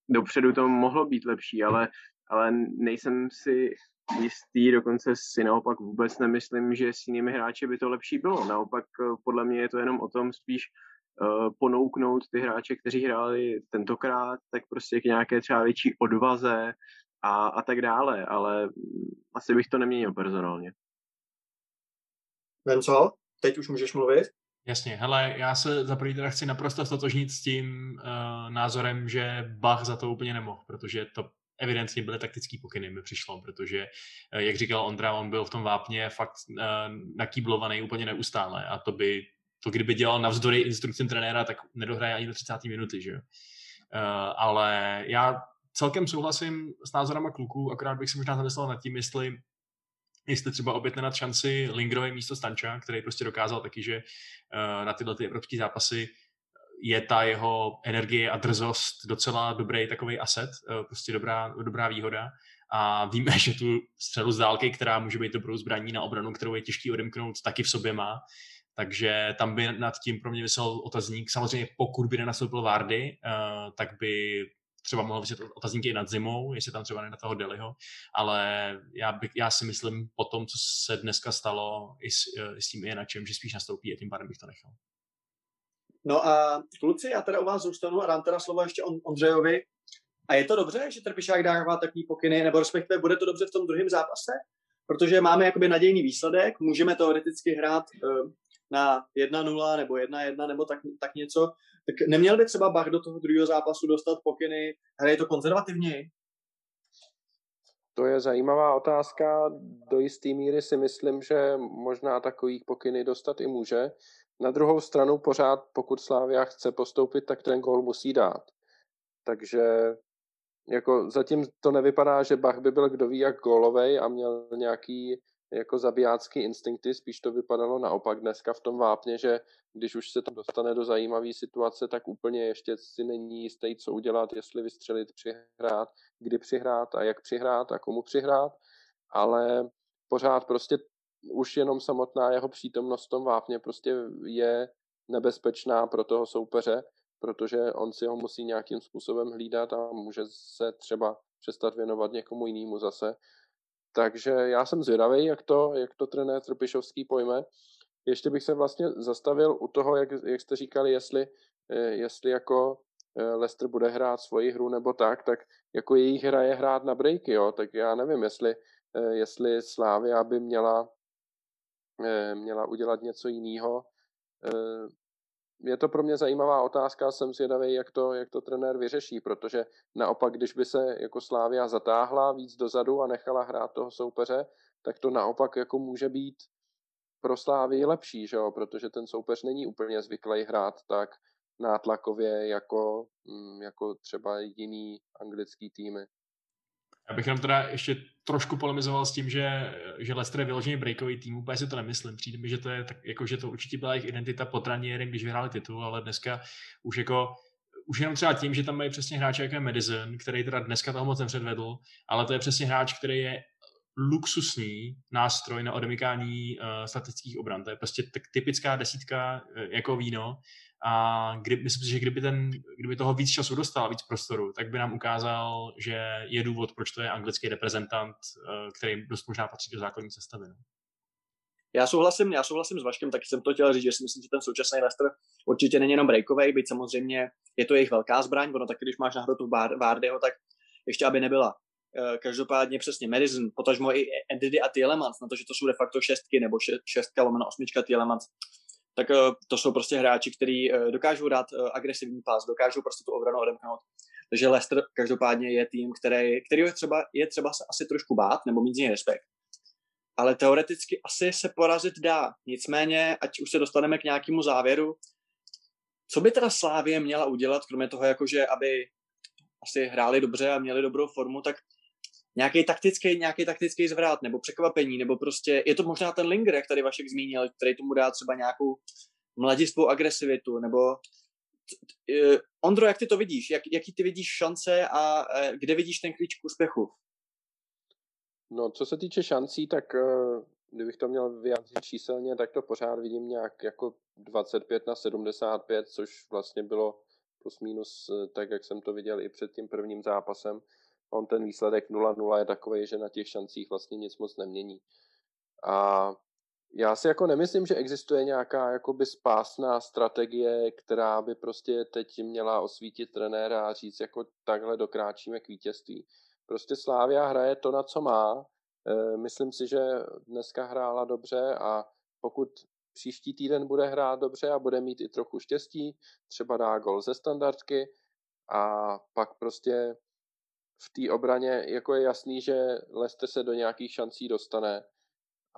dopředu to mohlo být lepší, ale, ale nejsem si jistý, dokonce si naopak vůbec nemyslím, že s jinými hráči by to lepší bylo. Naopak podle mě je to jenom o tom spíš ponouknout ty hráče, kteří hráli tentokrát, tak prostě k nějaké třeba větší odvaze a, a tak dále, ale asi bych to neměnil personálně. co? teď už můžeš mluvit? Jasně, hele, já se za první teda chci naprosto stotožnit s tím uh, názorem, že Bach za to úplně nemohl, protože to evidentně byly taktický pokyny, mi přišlo, protože, uh, jak říkal Ondra, on byl v tom vápně fakt uh, nakýblovaný úplně neustále a to by to kdyby dělal navzdory instrukcím trenéra, tak nedohraje ani do 30. minuty, že jo. Uh, ale já celkem souhlasím s názorama kluků, akorát bych si možná zamyslel nad tím, jestli jestli třeba nad šanci Lingrové místo Stanča, který prostě dokázal taky, že uh, na tyhle ty evropské zápasy je ta jeho energie a drzost docela dobrý takový aset, uh, prostě dobrá, dobrá výhoda. A víme, že tu střelu z dálky, která může být dobrou zbraní na obranu, kterou je těžký odemknout, taky v sobě má. Takže tam by nad tím pro mě vysel otazník. Samozřejmě pokud by nenastoupil Vardy, uh, tak by třeba mohl vyset otazník i nad zimou, jestli tam třeba na toho Deliho, ale já, by, já si myslím po tom, co se dneska stalo i s, eh, i s tím Inačem, že spíš nastoupí a tím pádem bych to nechal. No a kluci, já teda u vás zůstanu a dám teda slovo ještě Ondřejovi. A je to dobře, že Trpišák dává takový pokyny, nebo respektive bude to dobře v tom druhém zápase? Protože máme jakoby nadějný výsledek, můžeme teoreticky hrát uh, na 1-0 nebo 1-1 nebo tak, tak něco, tak neměl by třeba Bach do toho druhého zápasu dostat pokyny, hraje to konzervativněji? To je zajímavá otázka. Do jisté míry si myslím, že možná takový pokyny dostat i může. Na druhou stranu pořád, pokud Slávia chce postoupit, tak ten gol musí dát. Takže jako zatím to nevypadá, že Bach by byl kdo ví jak gólovej a měl nějaký jako zabijácký instinkty, spíš to vypadalo naopak dneska v tom vápně, že když už se tam dostane do zajímavé situace, tak úplně ještě si není jistý, co udělat, jestli vystřelit, přihrát, kdy přihrát a jak přihrát a komu přihrát, ale pořád prostě už jenom samotná jeho přítomnost v tom vápně prostě je nebezpečná pro toho soupeře, protože on si ho musí nějakým způsobem hlídat a může se třeba přestat věnovat někomu jinému zase. Takže já jsem zvědavý, jak to, jak to trenér Trpišovský pojme. Ještě bych se vlastně zastavil u toho, jak, jak jste říkali, jestli, eh, jestli jako eh, Leicester bude hrát svoji hru nebo tak, tak jako jejich hra je hrát na breaky, jo, tak já nevím, jestli, eh, jestli Slávia by měla, měla udělat něco jiného je to pro mě zajímavá otázka, jsem zvědavý, jak to, jak to trenér vyřeší, protože naopak, když by se jako Slávia zatáhla víc dozadu a nechala hrát toho soupeře, tak to naopak jako může být pro Slávii lepší, že jo? protože ten soupeř není úplně zvyklý hrát tak nátlakově jako, mm, jako třeba jiný anglický týmy. Já bych jenom teda ještě trošku polemizoval s tím, že, že Leicester je vyloženě breakový tým, úplně si to nemyslím. Přijde mi, že to je tak, jako, že to určitě byla jejich identita pod Ranierem, když vyhráli titul, ale dneska už jako už jenom třeba tím, že tam mají přesně hráče jako je Madison, který teda dneska toho moc nepředvedl, ale to je přesně hráč, který je luxusní nástroj na odemykání uh, statických obran. To je prostě tak typická desítka uh, jako víno a kdy, myslím si, že kdyby, ten, kdyby toho víc času dostal, víc prostoru, tak by nám ukázal, že je důvod, proč to je anglický reprezentant, uh, který dost možná patří do základní sestavy. No. Já souhlasím, já souhlasím s Vaškem, taky jsem to chtěl říct, že si myslím, že ten současný Leicester určitě není jenom breakový, byť samozřejmě je to jejich velká zbraň, ono taky, když máš na hrotu Vardyho, tak ještě aby nebyla. Eh, každopádně přesně Madison, potažmo i Andy a Tielemans, na to, že to jsou de facto šestky nebo šestka lomeno osmička Tielemans, tak eh, to jsou prostě hráči, kteří eh, dokážou dát agresivní pás, dokážou prostě tu obranu odemknout. Takže Leicester každopádně je tým, který, který je třeba, je třeba se asi trošku bát nebo mít z něj respekt ale teoreticky asi se porazit dá. Nicméně, ať už se dostaneme k nějakému závěru, co by teda Slávě měla udělat, kromě toho, jakože aby asi hráli dobře a měli dobrou formu, tak nějaký taktický, nějaký taktický zvrat nebo překvapení, nebo prostě je to možná ten Linger, jak tady Vašek zmínil, který tomu dá třeba nějakou mladistvou agresivitu, nebo e, Ondro, jak ty to vidíš? Jak, jaký ty vidíš šance a e, kde vidíš ten klíč k úspěchu? No, co se týče šancí, tak eh, kdybych to měl vyjádřit číselně, tak to pořád vidím nějak jako 25 na 75, což vlastně bylo plus minus tak, jak jsem to viděl i před tím prvním zápasem. On ten výsledek 0-0 je takový, že na těch šancích vlastně nic moc nemění. A já si jako nemyslím, že existuje nějaká jakoby spásná strategie, která by prostě teď měla osvítit trenéra a říct, jako takhle dokráčíme k vítězství. Prostě Slávia hraje to, na co má. E, myslím si, že dneska hrála dobře a pokud příští týden bude hrát dobře a bude mít i trochu štěstí, třeba dá gol ze standardky a pak prostě v té obraně jako je jasný, že Leicester se do nějakých šancí dostane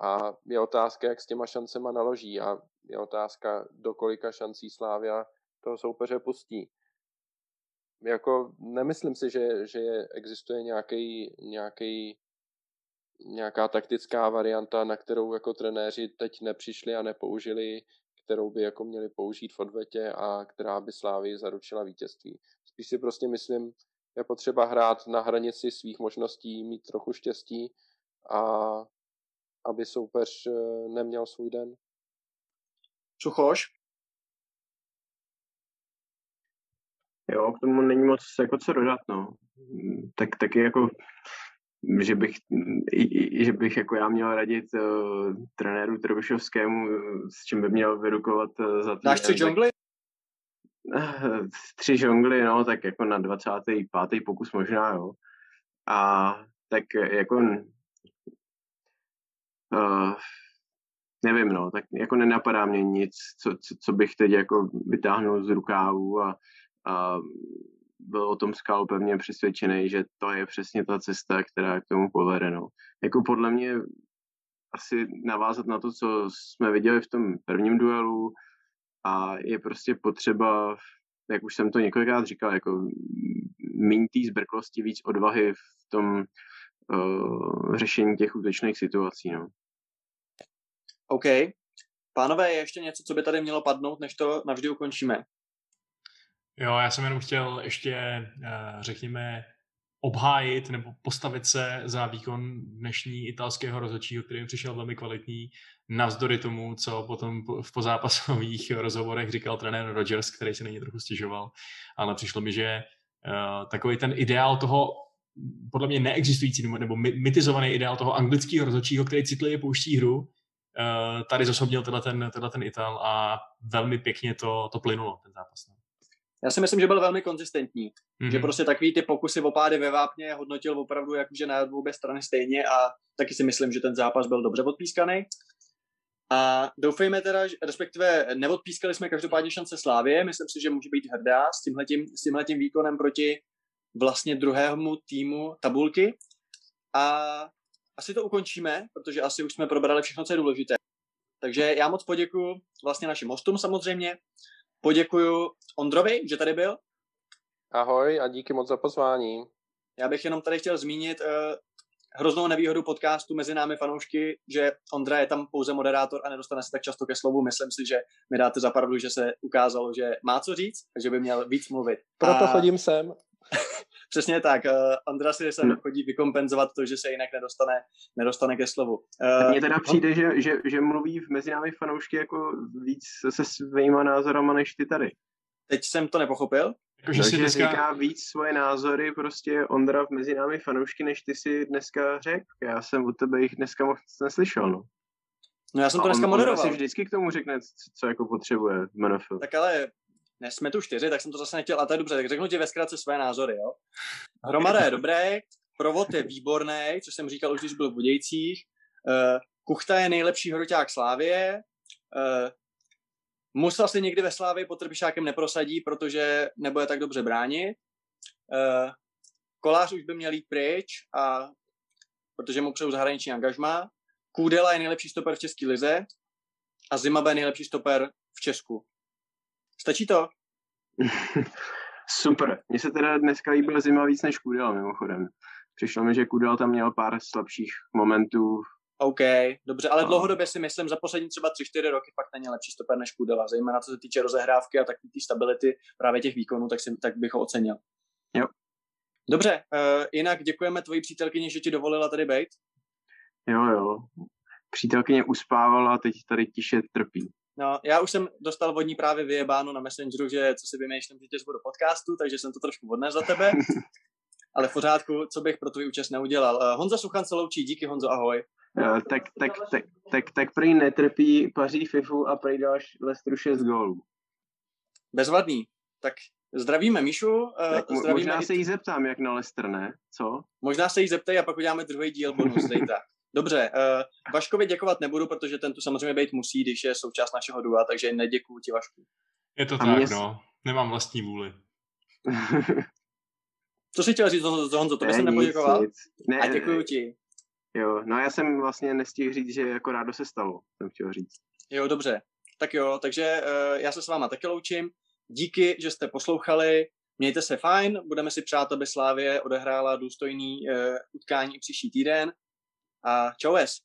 a je otázka, jak s těma šancema naloží a je otázka, do kolika šancí Slávia toho soupeře pustí jako nemyslím si, že, že existuje nějaký, nějaký, nějaká taktická varianta, na kterou jako trenéři teď nepřišli a nepoužili, kterou by jako měli použít v odvetě a která by Slávy zaručila vítězství. Spíš si prostě myslím, je potřeba hrát na hranici svých možností, mít trochu štěstí a aby soupeř eh, neměl svůj den. Čuchoš? Jo, k tomu není moc jako co dodat, no. Tak taky jako že bych, že bych jako já měl radit uh, trenéru Trobešovskému, s čím by měl vyrukovat uh, za týden. Dáš tři žongly? Tři žongly, no, tak jako na 25. pokus možná, jo. A tak jako uh, nevím, no, tak jako nenapadá mě nic, co, co, co bych teď jako vytáhnul z rukávu a a byl o tom Skal pevně přesvědčený, že to je přesně ta cesta, která k tomu povede. No. Jako podle mě asi navázat na to, co jsme viděli v tom prvním duelu a je prostě potřeba, jak už jsem to několikrát říkal, jako méně té zbrklosti, víc odvahy v tom uh, řešení těch útočných situací. No. OK. Pánové, je ještě něco, co by tady mělo padnout, než to navždy ukončíme? Jo, já jsem jenom chtěl ještě, eh, řekněme, obhájit nebo postavit se za výkon dnešní italského rozhodčího, který mi přišel velmi kvalitní, navzdory tomu, co potom v pozápasových rozhovorech říkal trenér Rogers, který se není trochu stěžoval, ale přišlo mi, že uh, takový ten ideál toho podle mě neexistující nebo mitizovaný ideál toho anglického rozhodčího, který citlivě pouští hru, uh, tady zosobnil tenhle ten, tenhle ten Ital a velmi pěkně to, to plynulo, ten zápas. Já si myslím, že byl velmi konzistentní. Mm-hmm. Že prostě takový ty pokusy o pády ve vápně hodnotil opravdu jakože na obě strany stejně a taky si myslím, že ten zápas byl dobře odpískaný. A doufejme teda, respektive neodpískali jsme každopádně šance Slávě, myslím si, že může být hrdá s tímhletím, s tímhletím výkonem proti vlastně druhému týmu tabulky. A asi to ukončíme, protože asi už jsme probrali všechno, co je důležité. Takže já moc poděkuji vlastně našim hostům samozřejmě, Poděkuju Ondrovi, že tady byl. Ahoj a díky moc za pozvání. Já bych jenom tady chtěl zmínit, uh, hroznou nevýhodu podcastu mezi námi fanoušky, že Ondra je tam pouze moderátor a nedostane se tak často ke slovu. Myslím si, že mi dáte za pravdu, že se ukázalo, že má co říct, že by měl víc mluvit. Proto a... chodím sem. Přesně tak. Uh, Ondra si sem no. chodí vykompenzovat to, že se jinak nedostane, nedostane ke slovu. Uh, Mně teda přijde, že, že, že mluví v mezi námi fanoušky jako víc se svýma názorama než ty tady. Teď jsem to nepochopil. Jako, že si dneska... říká víc svoje názory prostě Ondra mezi námi fanoušky, než ty si dneska řekl. Já jsem od tebe jich dneska moc neslyšel, no. No já jsem to dneska on, moderoval. On si vždycky k tomu řekne, co jako potřebuje v MNF. Tak ale ne, jsme tu čtyři, tak jsem to zase nechtěl, a to je dobře, tak řeknu ti ve zkratce své názory, jo. Hromada je dobré, provod je výborný, což jsem říkal už, když byl v Budějcích. Uh, Kuchta je nejlepší hroťák Slávie. Uh, musel si někdy ve Slávii pod Trbišákem neprosadí, protože nebude tak dobře bránit. Uh, Kolář už by měl jít pryč, a, protože mu přeju zahraniční angažma. Kůdela je nejlepší stoper v České lize a Zima je nejlepší stoper v Česku. Stačí to? Super. Mně se teda dneska líbil Zima víc než Kudela mimochodem. Přišlo mi, že Kudel tam měl pár slabších momentů. OK, dobře, ale dlouhodobě si myslím, za poslední třeba 3-4 roky fakt není lepší stoper než Kudela, zejména co se týče rozehrávky a taky té stability právě těch výkonů, tak, si, tak bych ho ocenil. Jo. Dobře, uh, jinak děkujeme tvojí přítelkyni, že ti dovolila tady být. Jo, jo. Přítelkyně uspávala a teď tady tiše trpí. No, já už jsem dostal vodní právě vyjebáno na Messengeru, že co si vymýšlím, že tě do podcastu, takže jsem to trošku odnes za tebe. Ale v pořádku, co bych pro tvůj účast neudělal. Uh, Honza Suchan se loučí, díky Honzo, ahoj. Uh, tak, tak, tak, tak, tak prý netrpí paří FIFU a prý dáš Lestru 6 gólů. Bezvadný. Tak zdravíme Míšu. Uh, tak zdravíme možná se jí zeptám, jak na Lester, ne? Co? Možná se jí zeptej a pak uděláme druhý díl bonus zítra. Dobře, uh, Vaškovi děkovat nebudu, protože ten tu samozřejmě být musí, když je součást našeho dua, takže neděkuju ti Vašku. Je to A tak, mě... no. Nemám vlastní vůli. Co jsi chtěl říct, Honzo, to bych jsem nepoděkoval. Nic. Ne, a děkuju ti. Jo, no já jsem vlastně nestihl říct, že jako rádo se stalo, jsem chtěl říct. Jo, dobře. Tak jo, takže uh, já se s váma taky loučím. Díky, že jste poslouchali. Mějte se fajn, budeme si přát, aby Slávě odehrála důstojný uh, utkání příští týden. uh, Joes